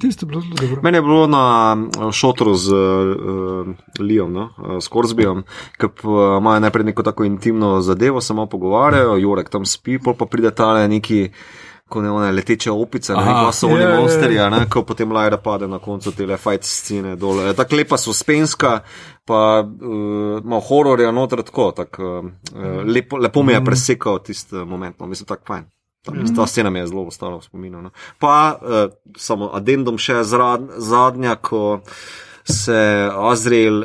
Tisto je bilo zelo dobro. Meni je bilo na eh, šotru z uh, Lijom, no? uh, s Korzbijom, ki uh, imajo najprej neko tako intimno zadevo, samo pogovarjajo, Jurek tam spi, pol pa pride tale neki. Ko ne one leteče opice, ne kaj so oni Ja, ja, ja. monsterji, ne, ko potem Lajra pade na koncu te fight scene dol. Je Tako lepa suspenska, pa uh, malo hororja noter, tako, tak, uh, lepo, lepo mi je presekal tisti moment, no, mislim, tako fajn. Ta, ta scena mi je zelo ostala v spominu. No. Pa uh, samo addendum še zrad, zadnja, ko se Azrael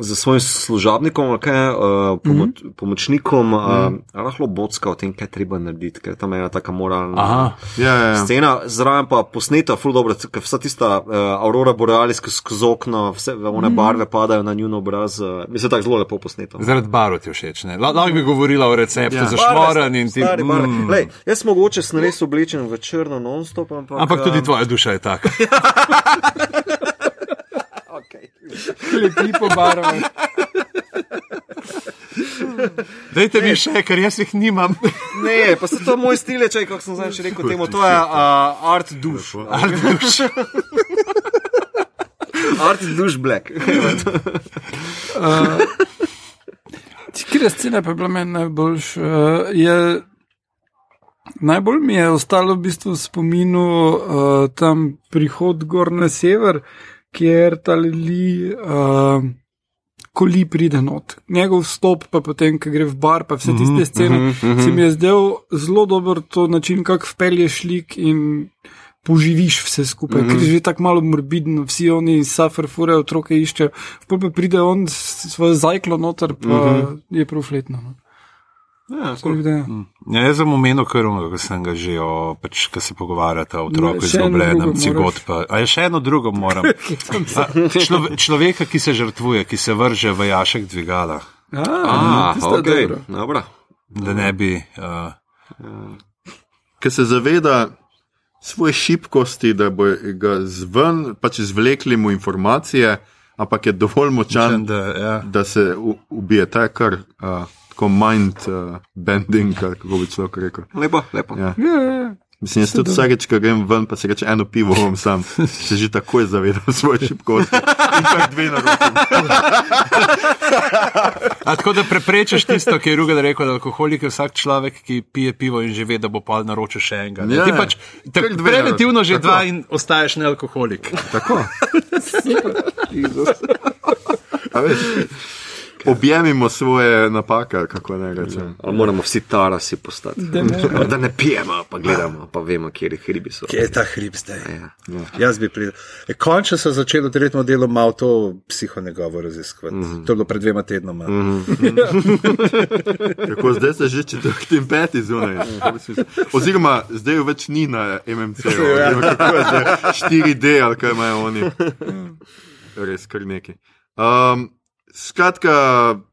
z svojim služabnikom, kaj, uh, pomoč, pomočnikom, uh, lahko bocka o tem, kaj treba narediti, ker tam je ena taka moralna Aha. Ja, ja, ja. scena, zraven pa posneta, ful dobro, ker vsa tista uh, aurora borealis, ki skozi okno, vse one barve padajo na njun obraz, uh, mislim, tako zelo lepo posneto. Zaradi barv ti všeč. ne? La- Lahko bi govorila o receptu Ja. za šmoran in ti. Mm. Lej, jaz mogoče sem res oblečen v črno non-stop, ampak. Ampak tudi um, tvoja duša je taka. Lepi po barvah. Dajte mi še, ker jaz jih nimam. Ne, pa se to moj stil, če kako sem zdaj še rekel temu, to je uh, art duš. Ali duš. Art duš black. Kjer scena pa je bila meni najboljš? Uh, je, najbolj mi je ostalo v bistvu v spominu uh, tam prihod gor na sever, kjer ta li. Uh, Ko li pride not, njegov vstop, pa potem, ko gre v bar, pa vse tiste scene, mm -hmm. se mi je zdel zelo dober to način, kako vpelješ lik in poživiš vse skupaj, mm -hmm. ker je že tako malo morbidno, vsi oni suffer, fure, otroke iščejo, pa, pa pride on s svojo zajklo noter, pa mm -hmm. je profletno. No. Ja, Tako da, ja. Ja, jaz sem omenil krvno, ko sem ga že, o, pač, ko se pogovarjate o otroku Ne, še eno izgubljenem, cigot. Pa, a je še eno drugo moram. A, člove, človeka, ki se žrtvuje, ki se vrže v jašek dvigala, A, Ah, tisto je ok, dobro. dobro. da ne bi. Uh, Ker se zaveda svoje šibkosti, da bo ga zven, pač izvlekli mu informacije, ampak je dovolj močan, da, ja. da se u, ubije. Ta je kar uh, tako mind uh, bending, kako bi človek rekel. Lepo, lepo. Ja. Ja, ja, ja. Mislim, jaz tudi vsakeč, ko grem ven, pa se reče eno pivo, bom sam, se že takoj zavedam svoje šibkosti. In pa dve na roki. A tako da preprečiš tisto, ki je Rugen rekel, da alkoholik je vsak človek, ki pije pivo in že ve, da bo pa naročil še enega. Ja, Ti pač preventivno že naroči. dva Tako. in ostaješ nealkoholik. Tako. A veš, Objemimo svoje napake, kako ne rečem. Ali moramo vsi tarasi postati. Da ne. Da ne pijemo, pa gledamo, pa vemo, kje hribi so. Kje je ta hrib zdaj? Ja. Jaz bi prišel. E, končno sem začel tretjem delu malo to psihonegovo raziskovati. Mm -hmm. To je bilo pred dvema tednoma. Mm -hmm. Kako zdaj se že četrti in peti zunaj. Oziroma, zdaj jo več ni na MMC, oziroma kako je zdaj 4D ali kaj imajo oni. Res kar neki. Um, skratka,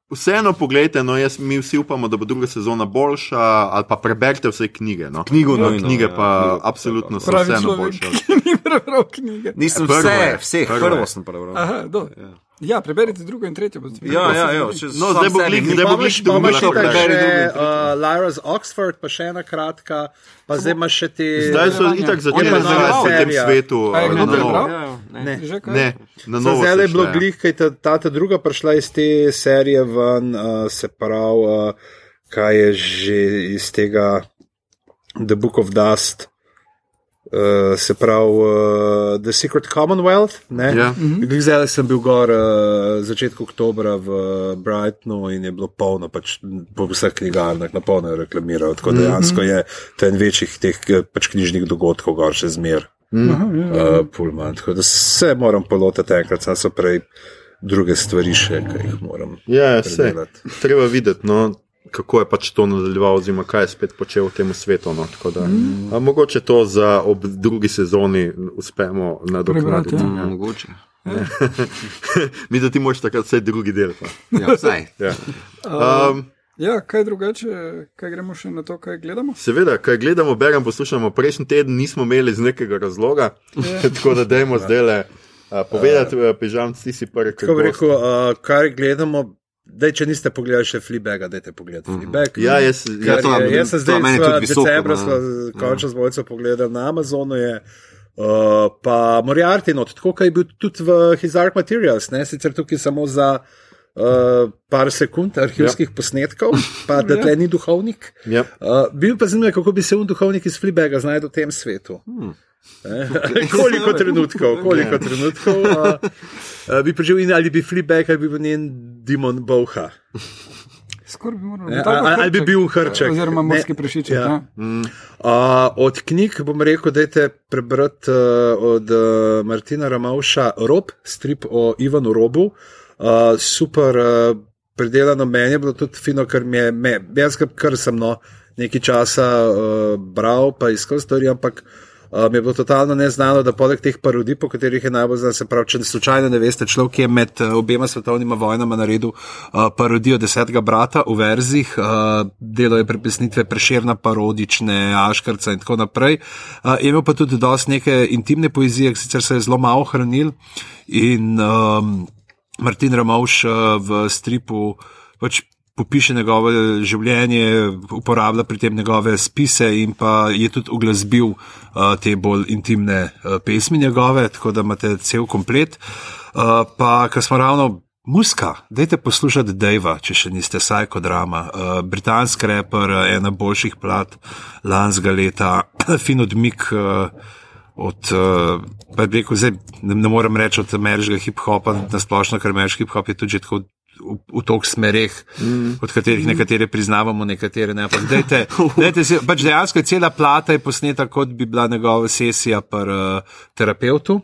vseeno pogledajte, no, jaz, mi vsi upamo, da bo druga sezona boljša, ali pa preberite vse knjige. No. Knjigo No, nujno, knjige ja, pa knjigo. absolutno so vseeno boljše. ni prebral knjige. Nisem Prvo vse, vseh, prvo prvo sem prebral. Aha, do. Ja, preberite drugo in tretje. Ja, ja, ja. če No, zdaj bo ni- zdaj bo Imamo glih še, drugo imamo še lahko tako preberi že drugo in uh, Lyra's Oxford, pa še ena kratka, pa zdaj imaš še te. Zdaj so itak začeli razvijati po tem serija. svetu. A je na novo. Ja, ja, ne. Ne. Na novo. Zdaj je bilo glih, kaj ta, ta, ta druga prišla iz te serije ven, uh, se pravi, uh, kaj je že iz tega The Book of Dust. Uh, se pravi, uh, The Secret Commonwealth. Ne? Ja. Glih Zdaj sem bil gor uh, začetku oktobra v Brightonu in je bilo polno, pač po vseh knjigarnah, na polno je reklamiral. Tako dejansko je to en večjih teh eh, pač knjižnih dogodkov, gor še zmer. Aha, ja. Uh, Pullman. Tako da se moram polotati enkrat, sem so prej druge stvari še, ki jih moram. Ja, vse. predelati. Treba videti, no, kako je pač to nadaljeval, oziroma kaj je spet počel v tem svetu. No, tako da, mm. a, mogoče to za ob drugi sezoni uspemo nadoknaditi. Prebrati, Mm, Mogoče. Mi, da ti moraš takrat vse drugi del. Pa. Ja, vsaj. Ja. Um, Ja, kaj drugače, kaj gremo še na to, kaj gledamo? seveda, kaj gledamo, beremo, poslušamo, prejšnji teden nismo imeli iz nekega razloga, tako da dajmo zdaj le. Uh, povedati, uh, pižam, ti si prvi, ki Tako bi rekel, uh, kar gledamo. Dej, če niste pogledali še Fleabaga, dajte pogledati Fleabag. Ja, jaz, jaz, to je, jaz sem zdaj meni sva tudi visoko, decembra no. sva končno z mojco pogledal na Amazonu. Je, uh, pa Moriarty, no, tako kot je bil tudi v His Dark Materials, ne, sicer tukaj samo za uh, par sekund arhivskih ja. posnetkov, pa da tle ni duhovnik. ja. Uh, bil pa zanimiv, kako bi se un duhovnik iz Fleabaga znašel v tem svetu. Hmm. koliko trenutkov, koliko Ja. trenutkov uh, uh, bi preživel in ali bi Fleabag ali bi bil njen demon boha. Skoraj bi moral Ja, biti tako ali- bi bil hrček. Oziroma morski prešiček. ja. Ja. Uh, od knjig bom rekel, da je prebrati uh, od uh, Martina Ramauša Rob, strip o Ivanu Robu. Uh, super uh, predelano, meni je bilo tudi fino, ker mi je, me, jaz kar sem no, nekaj časa uh, bral, pa iskal stvari, ampak. Uh, mi je bilo totalno neznano, da poleg teh parodij, po katerih je najbolj znan, se pravi, če slučajno ne veste, človek je med uh, obema svetovnima vojnama naredil uh, parodijo desetega brata v verzih, uh, delo je prepesnitve preširna, parodične, Aškarca in tako naprej. Uh, imel pa tudi dosti neke intimne poezije, ki sicer se je zelo malo hranil in um, Martin Ramovš uh, v stripu pač popiše njegovo življenje, uporablja pri tem njegove spise in pa je tudi uglasbil uh, te bolj intimne uh, pesmi njegove, tako da imate cel komplet. Uh, pa, ker smo ravno. Muska, dajte poslušati Dejva, če še niste Psycho Drama, uh, britanski reper, ena boljših plat lanskega leta, fin odmik uh, od, uh, rekel, zdaj ne, ne morem reči od ameriškega hip-hopa, na splošno, ker ameriški hip-hop je tudi tako v, v toliko smereh, mm. od katerih nekatere priznavamo, nekatere ne. Ampak dajte, dajte si, pač dejansko je cela plata je posneta, kot bi bila njegova sesija pri uh, terapeutu.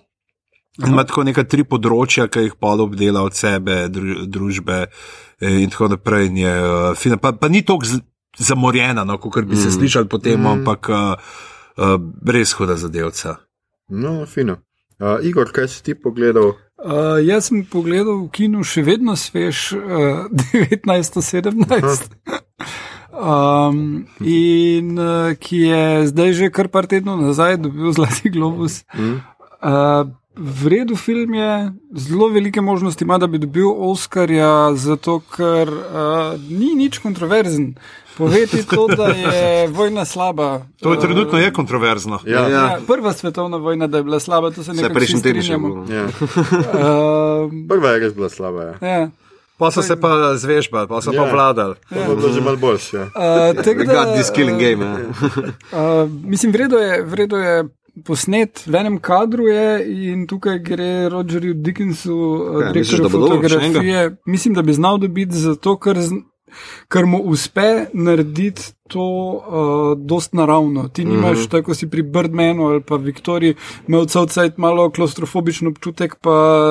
In ima tako neka tri področja, ki jih pol obdela od sebe, dru, družbe eh, in tako naprej. In je, uh, fina, pa, pa ni tako zamorjena, no, kot bi se mm. slišali potem, mm. ampak uh, uh, res huda zadevca. No, fino. Uh, Igor, kaj si ti pogledal? Uh, jaz sem pogledal v kinu še vedno svež, uh, 1917. Um, in uh, ki je zdaj že kar par tednov nazaj dobil zlati globus. Mm. Uh, Vredu film je, zelo velike možnosti ima, da bi dobil Oscarja, zato ker uh, ni nič kontroverzen. Poveti to, da je vojna slaba. To je trenutno je kontroverzno. Ja, ja. Ja, prva svetovna vojna, da je bila slaba, to se Vse nekako prejšnji teden še bilo. ja. Uh, Prva je res bila slaba. Ja. ja. Pa so se pa zvežbali, pa so Ja. pa vladali. To bo bilo že malo boljše. Ja. Uh, da, this killing game. Ja. Uh, mislim, vredo je, vredo je posnet v enem kadru je in tukaj gre Rogerju Dickensu, Kaj, misliš, direktorju da dobil fotografije. Mislim, da bi znal dobiti zato, ker, z- ker mu uspe narediti to uh, dost naravno. Ti nimaš, mm -hmm. tako si pri Birdmanu ali pa Viktoriji, imel cel cajt malo klaustrofobičen občutek, pa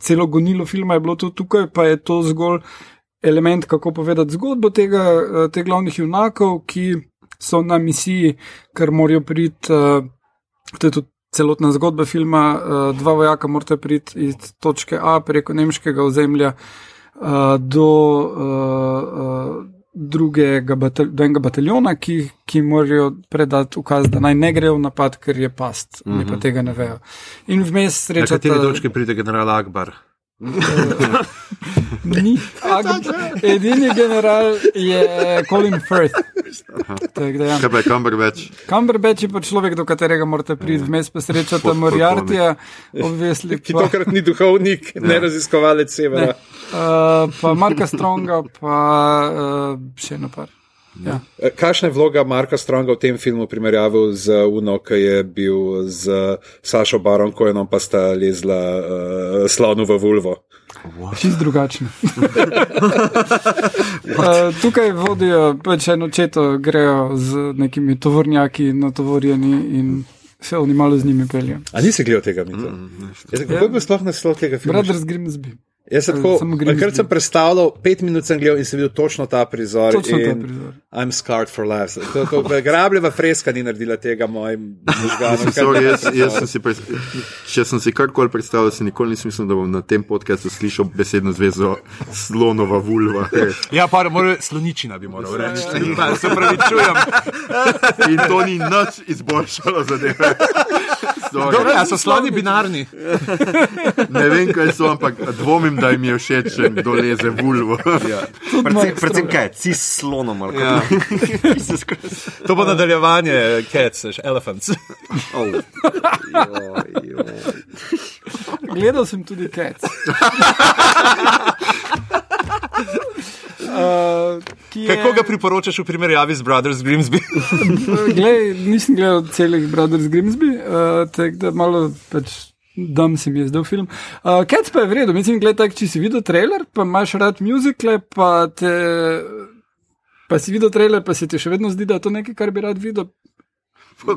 celo gonilo filma je bilo to tukaj, pa je to zgolj element, kako povedati zgodbo tega, eh, teh glavnih junakov, ki so na misiji, ker morajo priti, uh, to je tudi celotna zgodba filma, uh, dva vojaka morata priti iz točke A preko nemškega ozemlja uh, do, uh, uh, drugega batal do enega bataljona, ki, ki morajo predati ukaz, da naj ne grejo v napad, ker je past, mm -hmm. ne pa tega ne vejo. In vmes Na kateri točki pride general Akbar? Ni, Ag- edini general je Colin Firth. Ja. Kaj pa je Cumberbatch? Cumberbatch je pa človek, do katerega morate priti, vmes pa srečata Pod- Moriartyja, obvesli Ki pa, tokrat ni duhovnik, ne raziskovalec severa. ne, uh, pa Marka Stronga, pa uh, še eno par. Ja. Eh, Kakšna je vloga Marka Stronga v tem filmu v primerjavi z Uno, ki je bil z Sašo Baron Kojenom, pa sta lezla uh, slonu v vulvo? Čist drugačno. uh, tukaj vodijo pač eno četo, grejo z nekimi tovornjaki natovorjeni in se oni malo z njimi peljejo. A nisi gledal tega mita? Jaz, kako je bil sploh naslov tega filma? Brothers Grimsby. Jaz sem tako, ker sem predstavljal, pet minut sem gledal in sem videl točno ta prizor. Točno ta in prizor. I'm scarred for life. To, to, grabljeva freska ni naredila tega mojim možganom. Sorry, jaz, jaz sem si pres... Če sem si karkoli predstavljal, si nikoli nisem mislil, da bom na tem podkastu slišal besedno zvezo slonova vulva. Ja, pa mora sloničina bi moral reči. Pa Se pravi, čujem. In to ni nič izboljšalo zadeve. Dobro, ja, so sloni binarni. Ne vem, kaj so, ampak dvomim, da jim je všeč, če kdo leze vulvo. Ja. Predvsem, predvsem kaj, cis slonom ali Ja. kaj. To bo nadaljevanje cats, veš, elephants. Oh. Joj, joj. Gledal sem tudi Cats. Uh, je- Kako ga priporočaš v primerjavi z Brothers Grimsby? Glej, nisem gledal celih Brothers Grimsby, uh, tako da malo pač. Dam se mi je zdel film. Uh, Cats pa je vredno, mislim, gledaj, tak, če si videl trailer, pa imaš rad muzikle, pa, te, pa si videl trailer, pa se ti še vedno zdi, da je to nekaj, kar bi rad videl.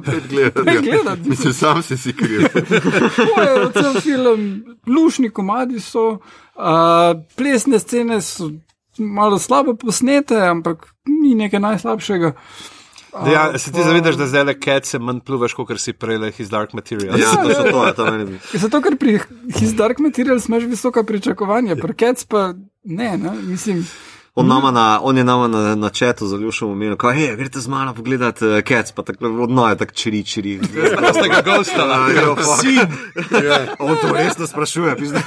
Pet gledati. Pet gledati. Mislim, sam si si kriv. Je cel film, lušni komadi so, uh, plesne scene so malo slabo posnete, ampak ni nekaj najslabšega. Ja, se ti zavedaš, da zdaj le cats manj pluvaš, kot si prej le his dark material. Ja, to so to, je to meni. Zato, ker pri His Dark Materials imaš visoka pričakovanja, pri Cats pa ne, ne? mislim. On, nama na, on je nama na, na četu za Ljušom omenil, kaj je, greste z mano pogledat uh, Cats, pa tako odnoje, tako čiri, čiri. Prostega gostala. Sin, On to resno sprašuje, pizda.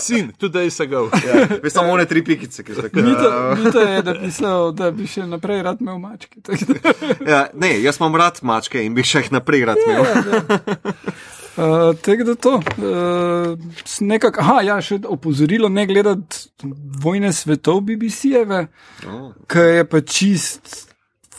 sin, two days ago. Veš samo one tri pikice, ki so tako. Mito, mito je napisal, da bi še naprej rad imel mačke. Ja, ne, jaz imam rad mačke in bi še jih naprej rad imel. Uh, Tako da to. Uh, nekak, aha, ja, še opozorilo, ne gledati vojne svetov BBC-jeve, Oh. ki je pa čist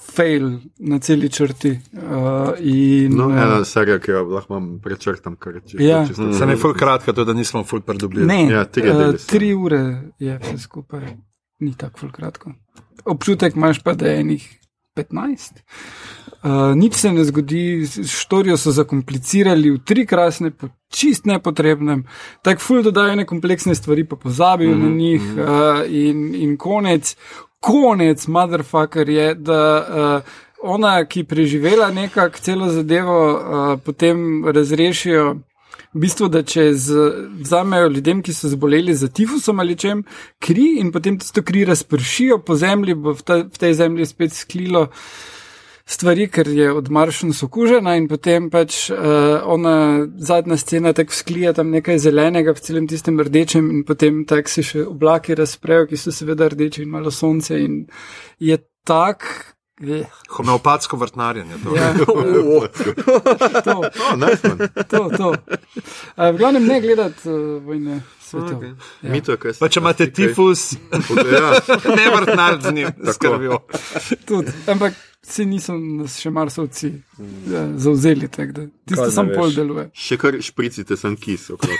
fail na celi črti. Uh, in, No, eh, ena serija, ki jo lahko imam prečrtam, kar če Ja. čisto- Sem je full kratka, to da nismo full predobljeni. Ne, Ja, tri uh, tri ure je vse skupaj, ni tako ful kratko. Občutek imaš pa, da je enih 15. Uh, nič se ne zgodi, štorijo so zakomplicirali v tri krasne, po čist nepotrebnem, tako ful dodajo ene kompleksne stvari, pa pozabijo mm -hmm. na njih uh, in, in konec, konec, motherfucker je, da uh, ona, ki preživela nekako celo zadevo, uh, potem razrešijo. V bistvu, da če z- vzamejo ljudem, ki so zboleli za tifusom ali čem, kri in potem tisto kri razpršijo po zemlji, bo v, ta, v tej zemlji spet sklilo stvari, ker je od Maršus okužena in potem pač uh, ona zadnja scena tako sklija tam nekaj zelenega v celem tistem rdečem in potem tako se še oblaki razprejo, ki so seveda rdeči in malo sonce in je tak. je- Homeopatsko vrtnarjenje. to. Ja, to, Oh, nice to, to. Uh, v glavnem ne gledati uh, vojne svetov. Okay. Ja. Mito, kaj Pa če imate tifus, Ja, ne vrtnar z njim, skrbijo. Tudi, ampak se niso nas še marsovci ja, zauzeli, tako da tisto sam pol deluje. še kar špricite, sem kis okrog.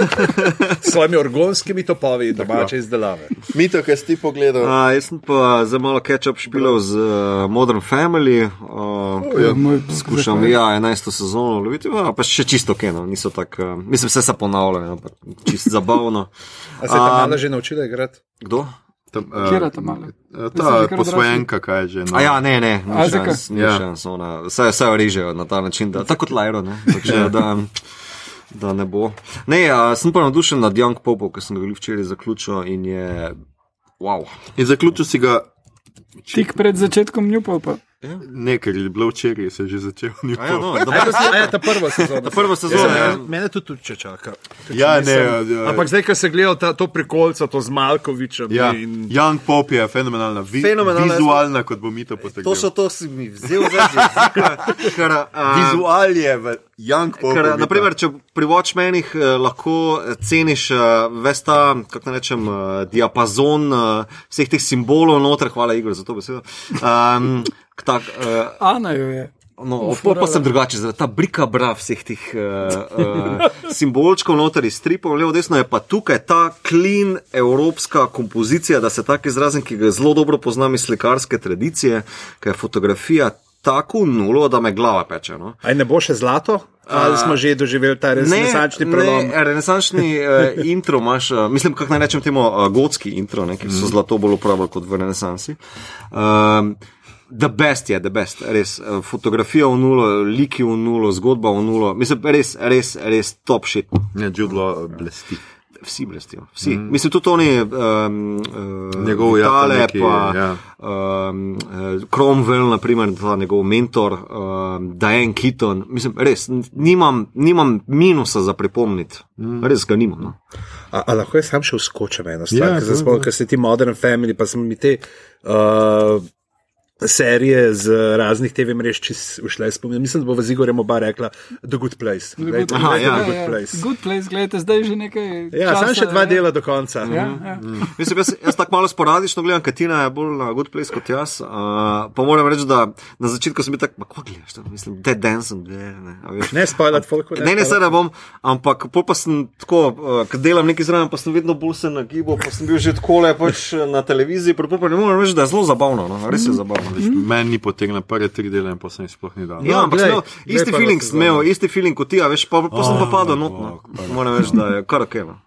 S svojimi orgonskimi topovi domače izdelave. Mito, kaj si ti pogledal? Uh, jaz sem pa za malo catch-up špilal z uh, Modern Family. Uh, Ja, moj Skušam, ja, 11. sezono loviti, ja, pa še čisto keno, niso tako, uh, mislim, vse se ponavlja, ampak čisto zabavno. A se je ta Um, mala že naučila igrati? Kdo? Tam, uh, Kjera ta mala? že Ta posvojenka, kaj je že. No. A ja, ne, ne, ni šans, ni Ja. šans, ona, vse, vse jo režejo na ta način, da, tako kot Lajro, ne, takže, da, da ne bo. Ne, a, sem pa navdušen nad Young Popov, ki sem ga včeraj zaključil in je, wow. In zaključil si ga, Tik pred začetkom Newpopa. ne, ker je bilo včeraj, se je že začel. ja, no, pol. da, A ja, ta prva sezona. Ta prva sezona, Ja, ja. Mene tudi, tudi če čaka. Ja, ne, ja, ja. Ampak zdaj, ko se gleda ta, to prikolca, to z Malkovičem. Ja, in... Young Pop je fenomenalna, vi, Fenomenalna, vizualna, kot bo Mito potrdil. To so to, si mi vzel zdaj jezika, ker, a, Vizual je v Young Pop. Ker, naprimer, če pri Watchmenih eh, lahko ceniš eh, ves ta, kako rečem, eh, diapazon eh, vseh teh simbolov noter, hvala Igor za to besedo. Um, tak, eh, Ana jo je. No, pa, pa sem drugače, ta brika bra vseh teh uh, uh, simbolčkov noter iz stripov, levo, desno je pa tukaj ta clean evropska kompozicija, da se tako izrazim, ki ga zelo dobro poznam iz slikarske tradicije, ker je fotografija tako nulo, da me glava peče. No? Aj ne bo še zlato? Ali smo že doživeli ta renesančni prelom? Ne, renesančni uh, intro imaš, uh, mislim, kako naj rečem temu, uh, gotski intro, ne, ki so zlato bolj uporabljali kot v renesansi. Um, The best je, the best, res. eh, Fotografija v nulo, liki v nulo, zgodba v nulo, mislim, res, res, res top shit. Ne, Judlo blesti. Vsi blestijo, vsi. Mm. Mislim, tudi oni, um, uh, Njegov, ja, ta Vitale, neki, pa ja. um, Cromwell, naprimer, njegov mentor, um, Diane Keaton. Mislim, res, nimam, nimam minusa za pripomniti. Mm. Res ga nimam. No. A, a lahko jaz sam še uskočim eno stvar, Ja, ja, ker se ti Modern Family, pa sem mi te uh, serije z raznih TV mrež čez ušle spomin. Mislim, da bo v Zigorju oba rekla The Good Place. Glejte, Aha, glejte ja. The Good Place. Good place, gledajte, zdaj že nekaj. Ja, samo še dva ja. dela do konca. Ja, ja. Mislim, jaz, jaz tako malo sporadično gledam, Katina je bolj na good place kot jaz. Uh, pa moram reči, da na začetku sem bil tak, "Ma, kako gledaš, to? mislim, Dead Dance, ne, ne, a veš. Ne spoilati folku. Ne, ne, se ne bom, ampak pol pa sem tako, uh, ko delam nekaj zraven, pa sem vedno bolj se nagibal, pa sem bil že tako le pač na televiziji, pa pa ne morem reči, da je zelo zabavno, no? res je zabavno. Meni ni potegnil prve tri dele in pa sem jih sploh ni dal. Ja, ampak glej, sem glej isti feeling, sem imel isti feeling kot ti, a veš, pa, pa sem pa padel not. No. Moram reči, da je kar ok. No.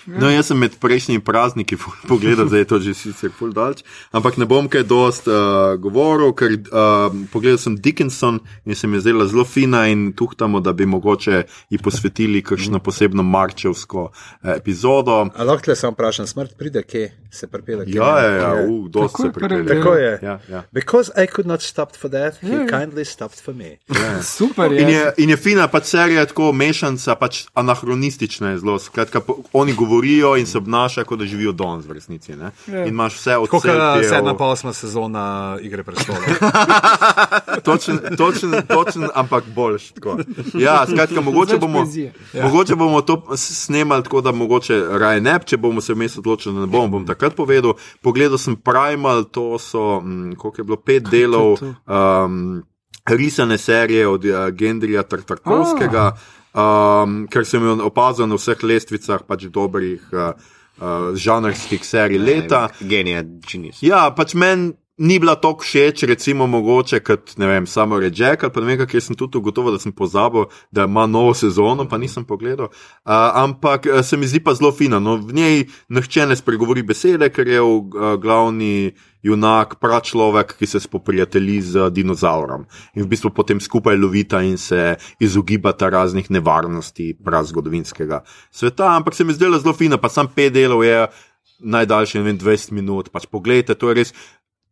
No, jaz sem med prejšnjimi prazniki ful pogledal, zdaj je to že sicer full dalč, ampak ne bom kaj dost uh, govoril, ker uh, pogledal sem Dickinson in se mi je zdela zelo fina in tuhtamo, da bi mogoče ji posvetili kakšno posebno marčevsko uh, epizodo. A lahko le sam vprašam, smrt pride, kje se pripelje? Ja, ja, ja, Je. uh, dost Tako se je prvi pripelje. Tako je. Ja, ja. Because I could not stop for that, he kindly stopped for me. Super je. In je, in je fina, pač serija tako mešanca, pač anahronistična je zelo. Skratka, po- oni govorijo in se obnašajo, kot da živijo danes v resnici. Ne? Ja. In imaš vse od Kot selfijev- sedma pa osma sezona Igre prestolov. Točen, točen, točen, ampak boljš. tako. Ja, skratka, mogoče bomo, poezije. ja. mogoče bomo to snemali tako, da mogoče raje ne, če bomo se vmes odločili, da ne bomo, bom takrat povedal. Pogledal sem Primal, to so, hm, koliko je bilo, pet delov. Um, Risane serije od uh, Gendrija Tartakovskega, um, ker sem jo opazil na vseh lestvicah pač dobrih uh, uh, žanrskih serij leta. Genije, genius. Ja, pač meni ni bila tako všeč, recimo, mogoče kot vem, samo Rejek ali pa ne vem, ker sem tudi ugotovil, da sem pozabil, da ima novo sezono, pa nisem pogledal. Uh, ampak se mi zdi pa zelo fina. No, v njej nihče ne spregovori besede, ker je uh, glavni junak pračlovek, ki se spoprijatelji z dinozaurom in v bistvu potem skupaj lovita in se izogibata raznih nevarnosti prazgodovinskega sveta. Ampak se mi zdela zelo fina, pa sam pet delov je najdaljši, ne vem, 20 minut. Pač poglejte, to je res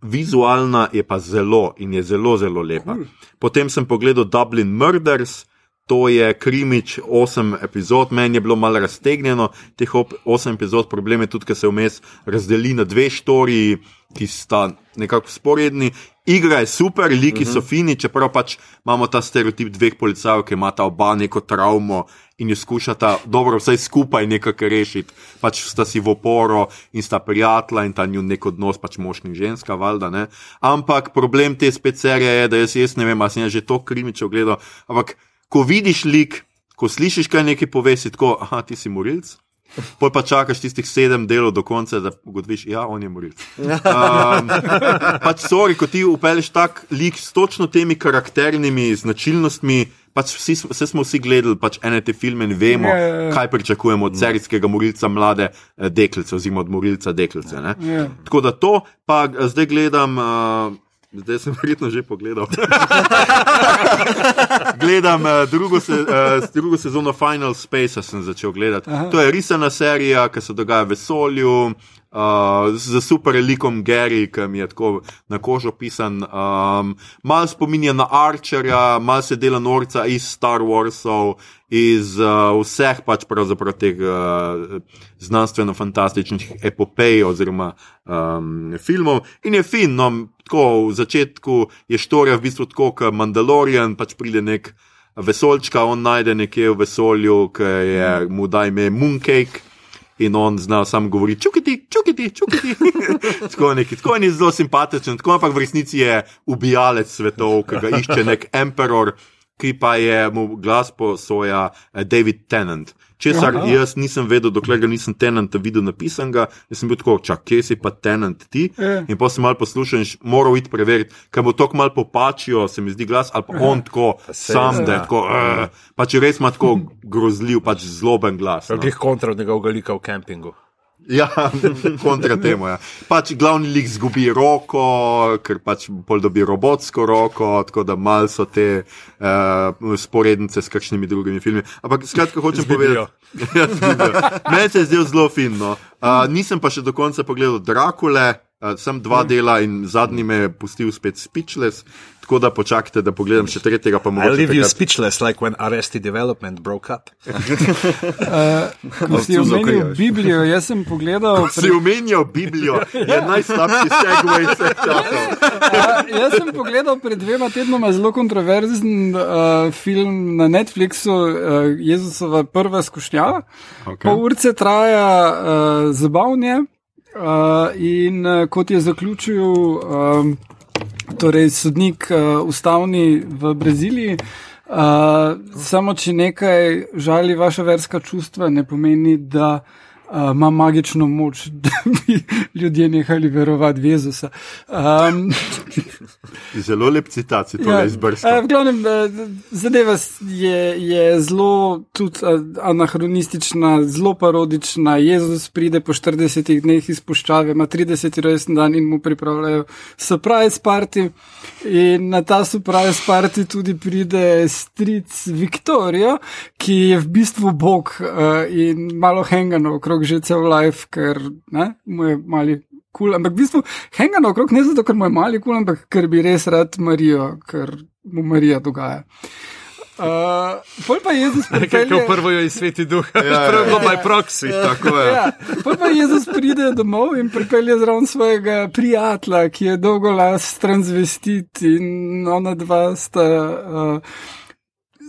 vizualna je pa zelo in je zelo, zelo lepa. Potem sem pogledal Dublin Murders. To je krimič, osem epizod, meni je bilo malo raztegnjeno, teh osem epizod, problem je tudi, ker se vmes razdeli na dve štoriji, ki sta nekako sporedni. Igra je super, liki uh -huh. so fini, čeprav pač imamo ta stereotip dveh policajev, ki imata oba neko travmo in jo skušata dobro vsaj skupaj nekako rešiti. Pač sta si v oporo in sta prijatelja in ta njun nek odnos, pač mož in ženska, valjda ne. Ampak problem te spet serije je, da jaz, jaz ne vem, ali sem že to krimičev gledal, ampak ko vidiš lik, ko slišiš kaj neki pove, si tako, ah, ti si morilc. Poj pa čakaš tistih sedem delov do konca, da ugotoviš, da ja, on je morilc. Um, pač, sorry, ko ti upelješ tak lik s točno temi karakternimi značilnostmi. Pač vsi, vse smo vsi gledali pač ene te filme in vemo, Ja, ja, ja. kaj pričakujemo od serijskega morilca mlade eh, deklice, oziroma od morilca deklice. ne. Ja. Tako da to, pa eh, zdaj gledam. Uh, Zdaj sem verjetno že pogledal. Gledam uh, drugo, se, uh, drugo sezono Final Space, sem začel gledati. Aha. To je risana serija, ki se dogaja v vesolju, uh, z super likom Gary, ki mi je tako na kožo pisan. Um, mal spominja na Archerja, mal se dela norca iz Star Warsov, iz uh, vseh pač pravzaprav teh uh, znanstveno-fantastičnih epopej oziroma um, filmov. In je fin, no, tako v začetku je štorija v bistvu tako, kot Mandalorian, pač pride nek vesoljčka, on najde nekje v vesolju, ki je mu da ime Mooncake. In on zna samo govoriti, čukiti, čukiti, čukiti. tako, neki, tako je zelo simpatičen, tako ampak v resnici je ubijalec svetov, ki ga išče nek emperor, ki pa je mu glas posoja eh, David Tennant. Česar Aha. jaz nisem vedel, dokler ga nisem Tennanta videl napisanega, jaz sem bil tako, čak, kje si pa Tennant ti? Ja. In potem sem mal poslušal in moral iti preveriti, ker bo tako mal popačijo, se mi zdi glas, ali pa on tako sam, da je tako, uh, pač res ima tako grozljiv, pač zloben glas. No. Glih kontra od njegovega lika v kempingu. Ja, kontra temu. Ja. Pač glavni lik zgubi roko, ker pač pol dobi robotsko roko, tako da mal so te uh, sporednice s kakšnimi drugimi filmi. Ampak skratka, hočem Zbibijo. povedati. Ja. Meni se je zdel zelo finno. Uh, nisem pa še do konca pogledal Drakule. Uh, sem dva dela in zadnji me je pustil spet speechless, tako da počakajte, da pogledam še tretjega, pa I mogoče. leave you takrat- speechless, like when Arrested Development broke up. Ko si omenil Biblijo, jaz sem pogledal. Si omenjal Biblijo, je najslabši segway vseh časov. Ja, jaz sem pogledal pred dvema tednoma zelo kontroverzen uh, film na Netflixu, uh, Jezusova prva skušnjava. Okay. Pol urce traja uh, zabavnje uh, in uh, kot je zaključil um, torej sodnik uh, ustavni v Braziliji. Uh, samo če nekaj žali vaša verska čustva, ne pomeni, da uh, ima magično moč, da bi ljudje nehali verovati v Jezusa. Um, Zelo lep citat, to Ja, ja, izbrskal. eh, v glavnem, eh, zadeva je, je zelo tudi eh, anahronistična, zelo parodična. Jezus pride po 40 dneh iz puščave, ima 30 rojsten dan in mu pripravljajo surprise party. In na ta surprise party tudi pride stric Viktorijo, ki je v bistvu bog eh, in malo hengano okrog že cel life, ker ne, mu je mali kul, cool, ampak v bistvu henga naokrog ne zato, ker mu je mali kul, cool, ampak ker bi res rad Marijo, ker mu Marija dogaja. Uh, pol pa Jezus Kaj pripelje. prvo je iz sveti duh, ja, prvo je ja. proxy. Tako je. Ja, pol pa Jezus pride domov in pripelje zraven svojega prijatelja, ki je dolgolas transvestit in ona dva sta. Uh,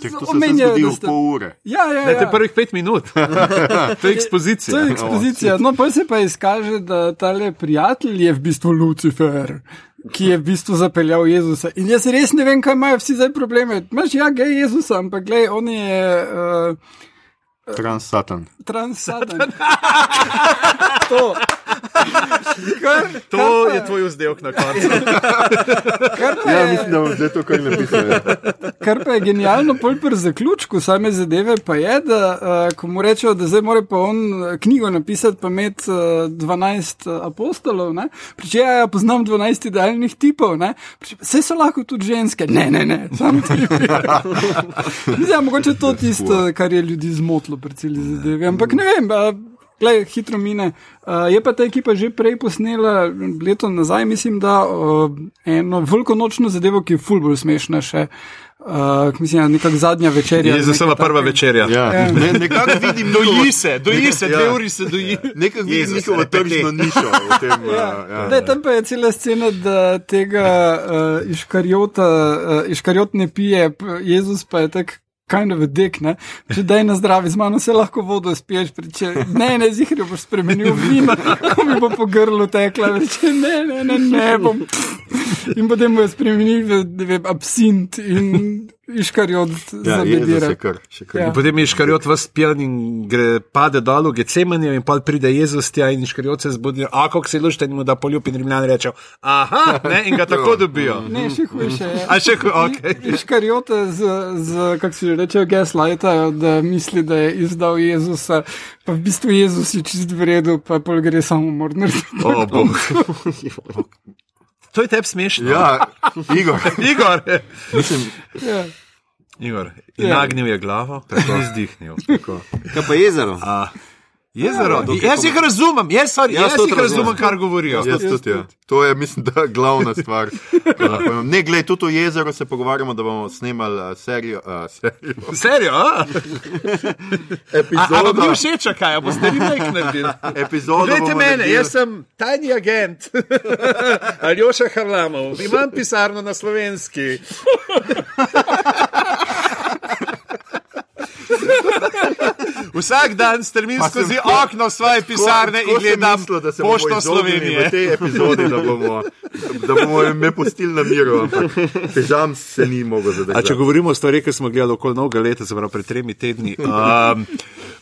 Če to zgodi da v sta- pol ure. ja, ja, Ne, ja. je prvih pet minut. To je ekspozicija. To je ekspozicija. No, pa se pa izkaže, da tale prijatelj je v bistvu Lucifer, ki je v bistvu zapeljal Jezusa. In jaz res ne vem, kaj imajo vsi zdaj probleme. Imaš ja, gej Jezusa, ampak glej, on je uh, Transsatan. transaden. to. Kar, To kar je tvoj vzdelek na koncu. Ja, mislim, da bom zdaj to kar napisal. ja. kar pa je genialno, pol pri zaključku same zadeve pa je, da uh, ko mu rečejo, da zdaj mora pa on eh, knjigo napisati, pa imeti uh, 12 apostolov, ne? Priče, ja, ja, poznam 12 idealnih tipov, ne? Vse so lahko tudi ženske. Ne, ne, ne, samo tipi. Zdaj, mogoče to tisto, kar je ljudi zmotilo pri celi zadevi. Ampak ne vem, uh, Glej, hitro mine. Uh, je pa ta ekipa že prej posnela leto nazaj, mislim, da uh, eno veliko nočno zadevo, ki je fulbol smešna še. Uh, mislim, nekako zadnja večerja. Je za prva večerja. Ja, ne, nekako vidim, Doji se, doji se, dve Ja. uri se doji. nekaj vidim Jezus, njihovo tržno nišo tem. ja, ja. Ne, tam pa je cela scena, da tega uh, iškarjota, uh, iškarjot ne pije, Jezus pa je tak. Kind of a dick, ne? Če daj na zdravi, z mano se lahko vodo spiješ, če ne, ne, zihri boš spremenil vino, ko mi bo po grlu tekla, reče ne, ne, ne, ne bom. In potem bo spremenil v vem, absint in iškarjot Ja, Jezus zabedira. je kar, še kar. Ja. In potem je škarjot vas pijan in gre, pade dol v Gecemanijo in pa pride Jezus tja in škarjot se zbudi, a kako se lušte in mu da poljub in rimljani rečejo, aha, ne, in ga tako dobijo. Ne, še hujše. A še, hu- okej. Iškarjote z, z kako se že reče, gaslightajo, da misli, da je izdal Jezusa, pa v bistvu Jezus je čist v redu, pa pol gre samo mordner. O, bog. To je tebi smešno. Ja, Igor, Igor, mislim, Ja. Igor, nagnil je glavo, tako izdihnil. Kaj pa jezero? A, jezero, dokaj jaz jih razumem, jaz, sorry, Jaz jaz, jaz jih razumem, razumem. kar govorijo. jaz tudi, ja. To je, mislim, da glavna stvar. Ne, glej, tudi o jezeru se pogovarjamo, da bomo snemali uh, serijo. Uh, serijo. Serijo? a? A, a vam ni všeč, kaj, remake naredili? Epizodo Poglejte bomo mene, naredili. jaz sem tajni agent, Aljoša Harlamov, imam pisarno na slovenski. Vsak dan strmim Pa skozi tako- okno svoje pisarne Tako in sem gledam mislil, da se bomo pošto izognili Slovenije. V tej epizodi, da bomo, da bomo me pustili na miru, ampak težam se ni mogel A če zadržati. govorimo o stvarih, ki smo gledali okoli novega leta, se pravi pred tremi tedni, um,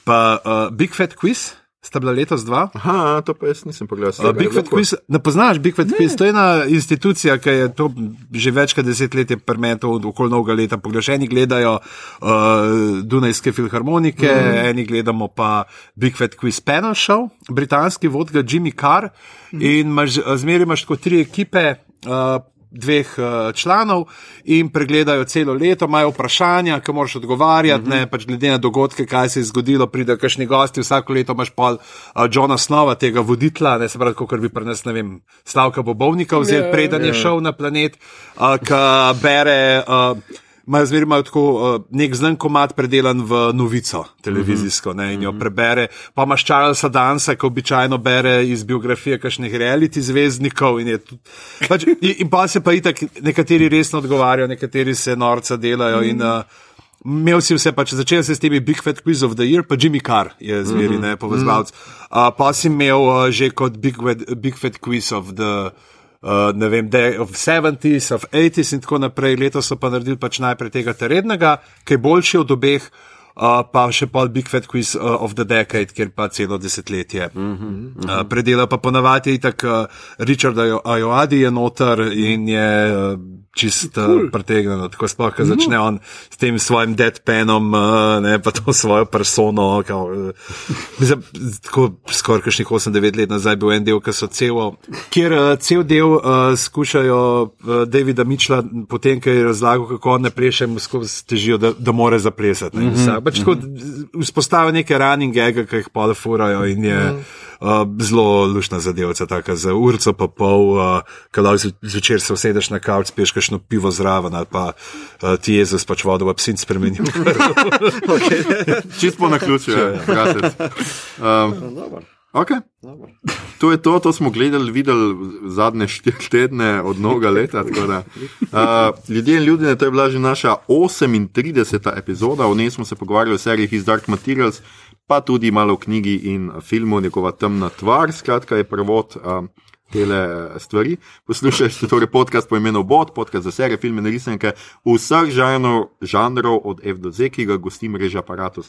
pa uh, Big Fat Quiz, sta bila letos dva. Aha, to pa jaz nisem pogledal. Uh, Big Fat Quiz, ne poznaš Big Fat Quiz, to je ena institucija, ki je to že več kot desetletje permetov okoli novega leta. Pogledaš, eni gledajo uh, Dunajske filharmonike, mm. eni gledamo pa Big Fat Quiz Panel Show, britanski vodga Jimmy Carr mm. in imaš, zmeri imaš tako tri ekipe. Uh, dveh uh, članov in pregledajo celo leto, imajo vprašanja, ki moraš odgovarjati, uh -huh. ne pač glede na dogodke, kaj se je zgodilo, pride kakšni gosti, vsako leto imaš pol uh, Johna Snova, tega voditla, ne se pravi, kot bi pri nas, ne vem, Slavka Bobovnika vzel, Ja, preden je šel na planet, uh, ki bere. Uh, Imajo zmeraj imajo tako uh, nek znan komat predelan v novico televizijsko ne, in jo prebere. Pa imaš Charlesa Dansa, ki običajno bere iz biografije kakšnih reality zvezdnikov. In, tudi- pač, in, in pa se pa itak nekateri resno odgovarjajo, nekateri se norca delajo. In, uh, Imel si vse, pač začel si s temi Big Fat Quiz of the Year, pa Jimmy Carr je zmeri, ne povezvalc. Uh, pa si imel uh, že kot Big, Big Fat Quiz of the. Uh, ne vem, da je of 70s, of 80s in tako naprej. Letos so pa naredili pač najprej tega terednega, ki je boljši od obeh, uh, pa še pol Big Fat Quiz uh, of the Decade, kjer pa celo desetletje. Uh -huh, uh -huh. uh, predela pa ponavadi je tako, uh, Richard Ayoadi je noter in je uh, čist uh, pretegnjeno. Tako sploh, ko začne on s tem svojim deadpanom, uh, ne pa to svojo persono. Kao, uh, mislim, tako skoraj kakšnih 8-9 let nazaj bil en del, ki so celo, kjer uh, cel del uh, skušajo uh, Davida Mičla, potem, ko je razlagal, kako on ne preše, mu skozi težijo, da, da more zaplesati. Mm -hmm. Pač tako vzpostavijo neke running gege, ki jih pa furajo in je. Mm -hmm. Uh, zelo lušna zadevca, tako za urco pa pol, uh, kadar zvečer se usedeš na kavč, spiješ kakšno pivo zraven ali pa uh, ti Jezus pač vodo v psin spremenil. Čist po naključju, ja, bratec. Um, okay. To je to, to smo gledali, videli zadnje štiri tedne od novega leta. Da, uh, ljudje in ljudje, to je bila že naša 38. epizoda, v njej smo se pogovarjali o serijih iz Dark Materials, pa tudi malo o knjigi in filmu, njegova temna tvar, skratka je prevod. Um, Tele eh, stvari. Poslušaj, ste torej podcast po imenu Bot, podcast za serije, filme, risanke, vseh žanrov, žanrov od F do Z, ki ga gosti mreža Apparatus.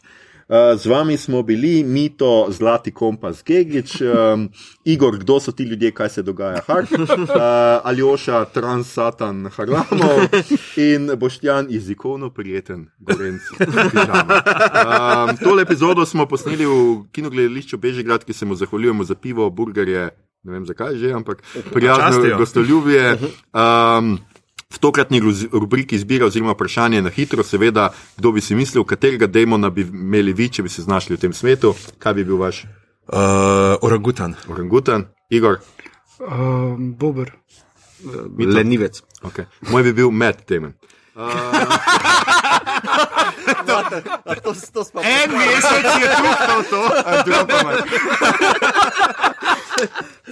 Z vami smo bili, Mito, Zlati kompas, Gegič, um, Igor, kdo so ti ljudje, kaj se dogaja, Hark, uh, Aljoša, Transatan, Harlamov in Boštjan, jezikovno prijeten, Gorenc. Um, tole epizodo smo posneli v kinogledališču Bežigrad, ki se mu zahvaljujemo za pivo, burgerje, ne vem zakaj že, ampak prijazno gostoljubje. Um, V tokratni rubriki izbira oziroma vprašanje na hitro, seveda, kdo bi si mislil, katerega demona bi imeli vi, če bi se znašli v tem svetu, kaj bi bil vaš Uh, orangutan. Orangutan, Igor. Um, Bober. Lenivec. Okay. Moj bi bil Matt Damon. To, to sploh En mesec je tukaj to.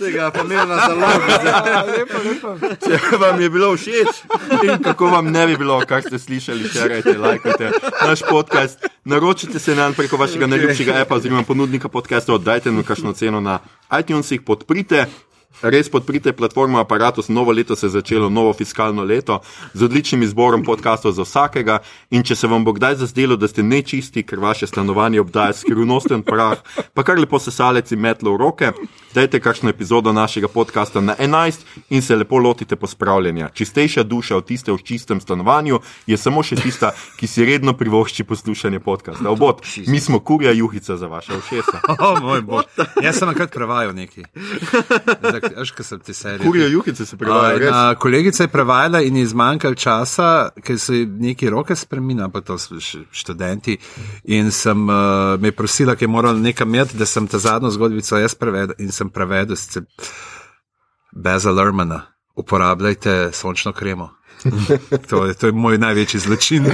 Tega pomembna zaloga. Lepo, lepo. Če vam je bilo všeč in kako vam ne bi bilo, kar ste slišali, šerajte, lajkajte naš podcast. Naročite se nam preko vašega najljubšega appa oziroma ponudnika podcastov, dajte nam kakšno ceno na iTunesih, podprite. Res podprite platformo Apparatus, novo leto se je začelo, novo fiskalno leto, z odličnim izborom podkastov za vsakega. In če se vam bo kdaj zazdelo, da ste nečisti, ker vaše stanovanje obdaja skrivnosten prah, pa kar lepo sesalec in metlo v roke, dajte kakšno epizodo našega podcasta na 11 in se lepo lotite pospravljanja. Čistejša duša od tiste v čistem stanovanju je samo še tista, ki si redno privošči poslušanje podcasta. Obot, mi smo kurja juhica za vaše ušesa. Oh, moj bog. Jaz sem enkrat prevajal nekaj. Veš, kaj sem ti serije. Kurja juhice se prevajajo. A, kolegica je prevajala in je zmanjkalo časa, ker so neki roke spremenili, pa to so študenti. In sem uh, me prosila, ker je moral nekam imeti, da sem ta zadnjo zgodbico jaz prevedel in sem prevedel s Beza Lermana. Uporabljajte sončno kremo. To je, to je moj največji zločin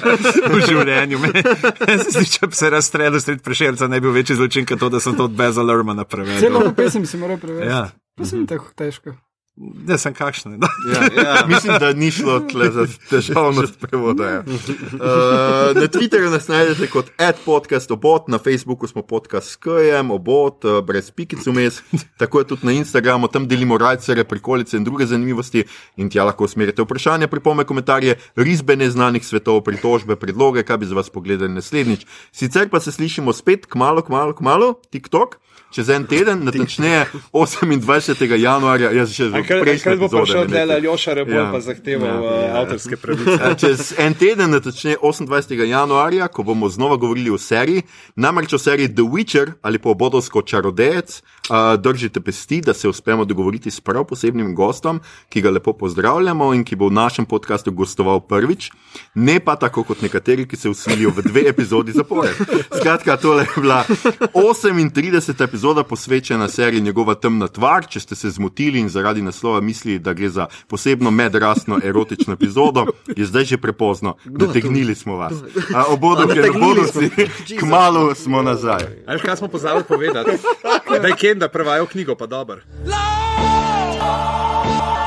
v življenju. Zdi, če bi se razstrelil sred prešerca, ne bi bil večji zločin, kot to, da sem to od Beza Lermana prevedel. Celo pesem si moral prevesti. Ja. Pa sem tako težko. Ne, sem kakšen. No. Ja, ja. Mislim, da ni šlo tle za težavnost prevoda. Uh, na Twitterju nas najdete kot adpodcast obot, na Facebooku smo podcast s KM, obot, uh, brez pikic vmes, tako je tudi na Instagramu, tam delimo rajcere, prikolice in druge zanimivosti in tja lahko usmerite vprašanja, pripome, komentarje, risbe neznanih svetov, pritožbe, predloge, kaj bi za vas pogledali naslednjič. Sicer pa se slišimo spet, kmalo, kmalo, kmalo, TikTok. Čez en teden, natančneje 28. januarja, jaz še že prejšnji bo prišel epizode, ne del Aljoša Rebol, Ja. pa zahteval Ja. ja. avtorske pravice. Čez en teden, natančneje 28. januarja, ko bomo znova govorili o seriji, namreč o seriji The Witcher ali pa Bodovsko čarodejec, uh, držite pesti, da se uspemo dogovoriti s prav posebnim gostom, ki ga lepo pozdravljamo in ki bo v našem podkastu gostoval prvič, ne pa tako kot nekateri, ki se usilijo v dve epizodi zapored. Skratka, tole je bila 38. epizoda posvečena seriji Njegova temna tvar. Če ste se zmotili in zaradi naslova mislili, da gre za posebno medrasno erotično epizodo, je zdaj že prepozno. Dotegnili smo vas. A, Obodo, ker bodo si, kmalo smo nazaj. Veš, kaj smo pozabili povedati? Da vem, da prevajal knjigo, pa dober. Love!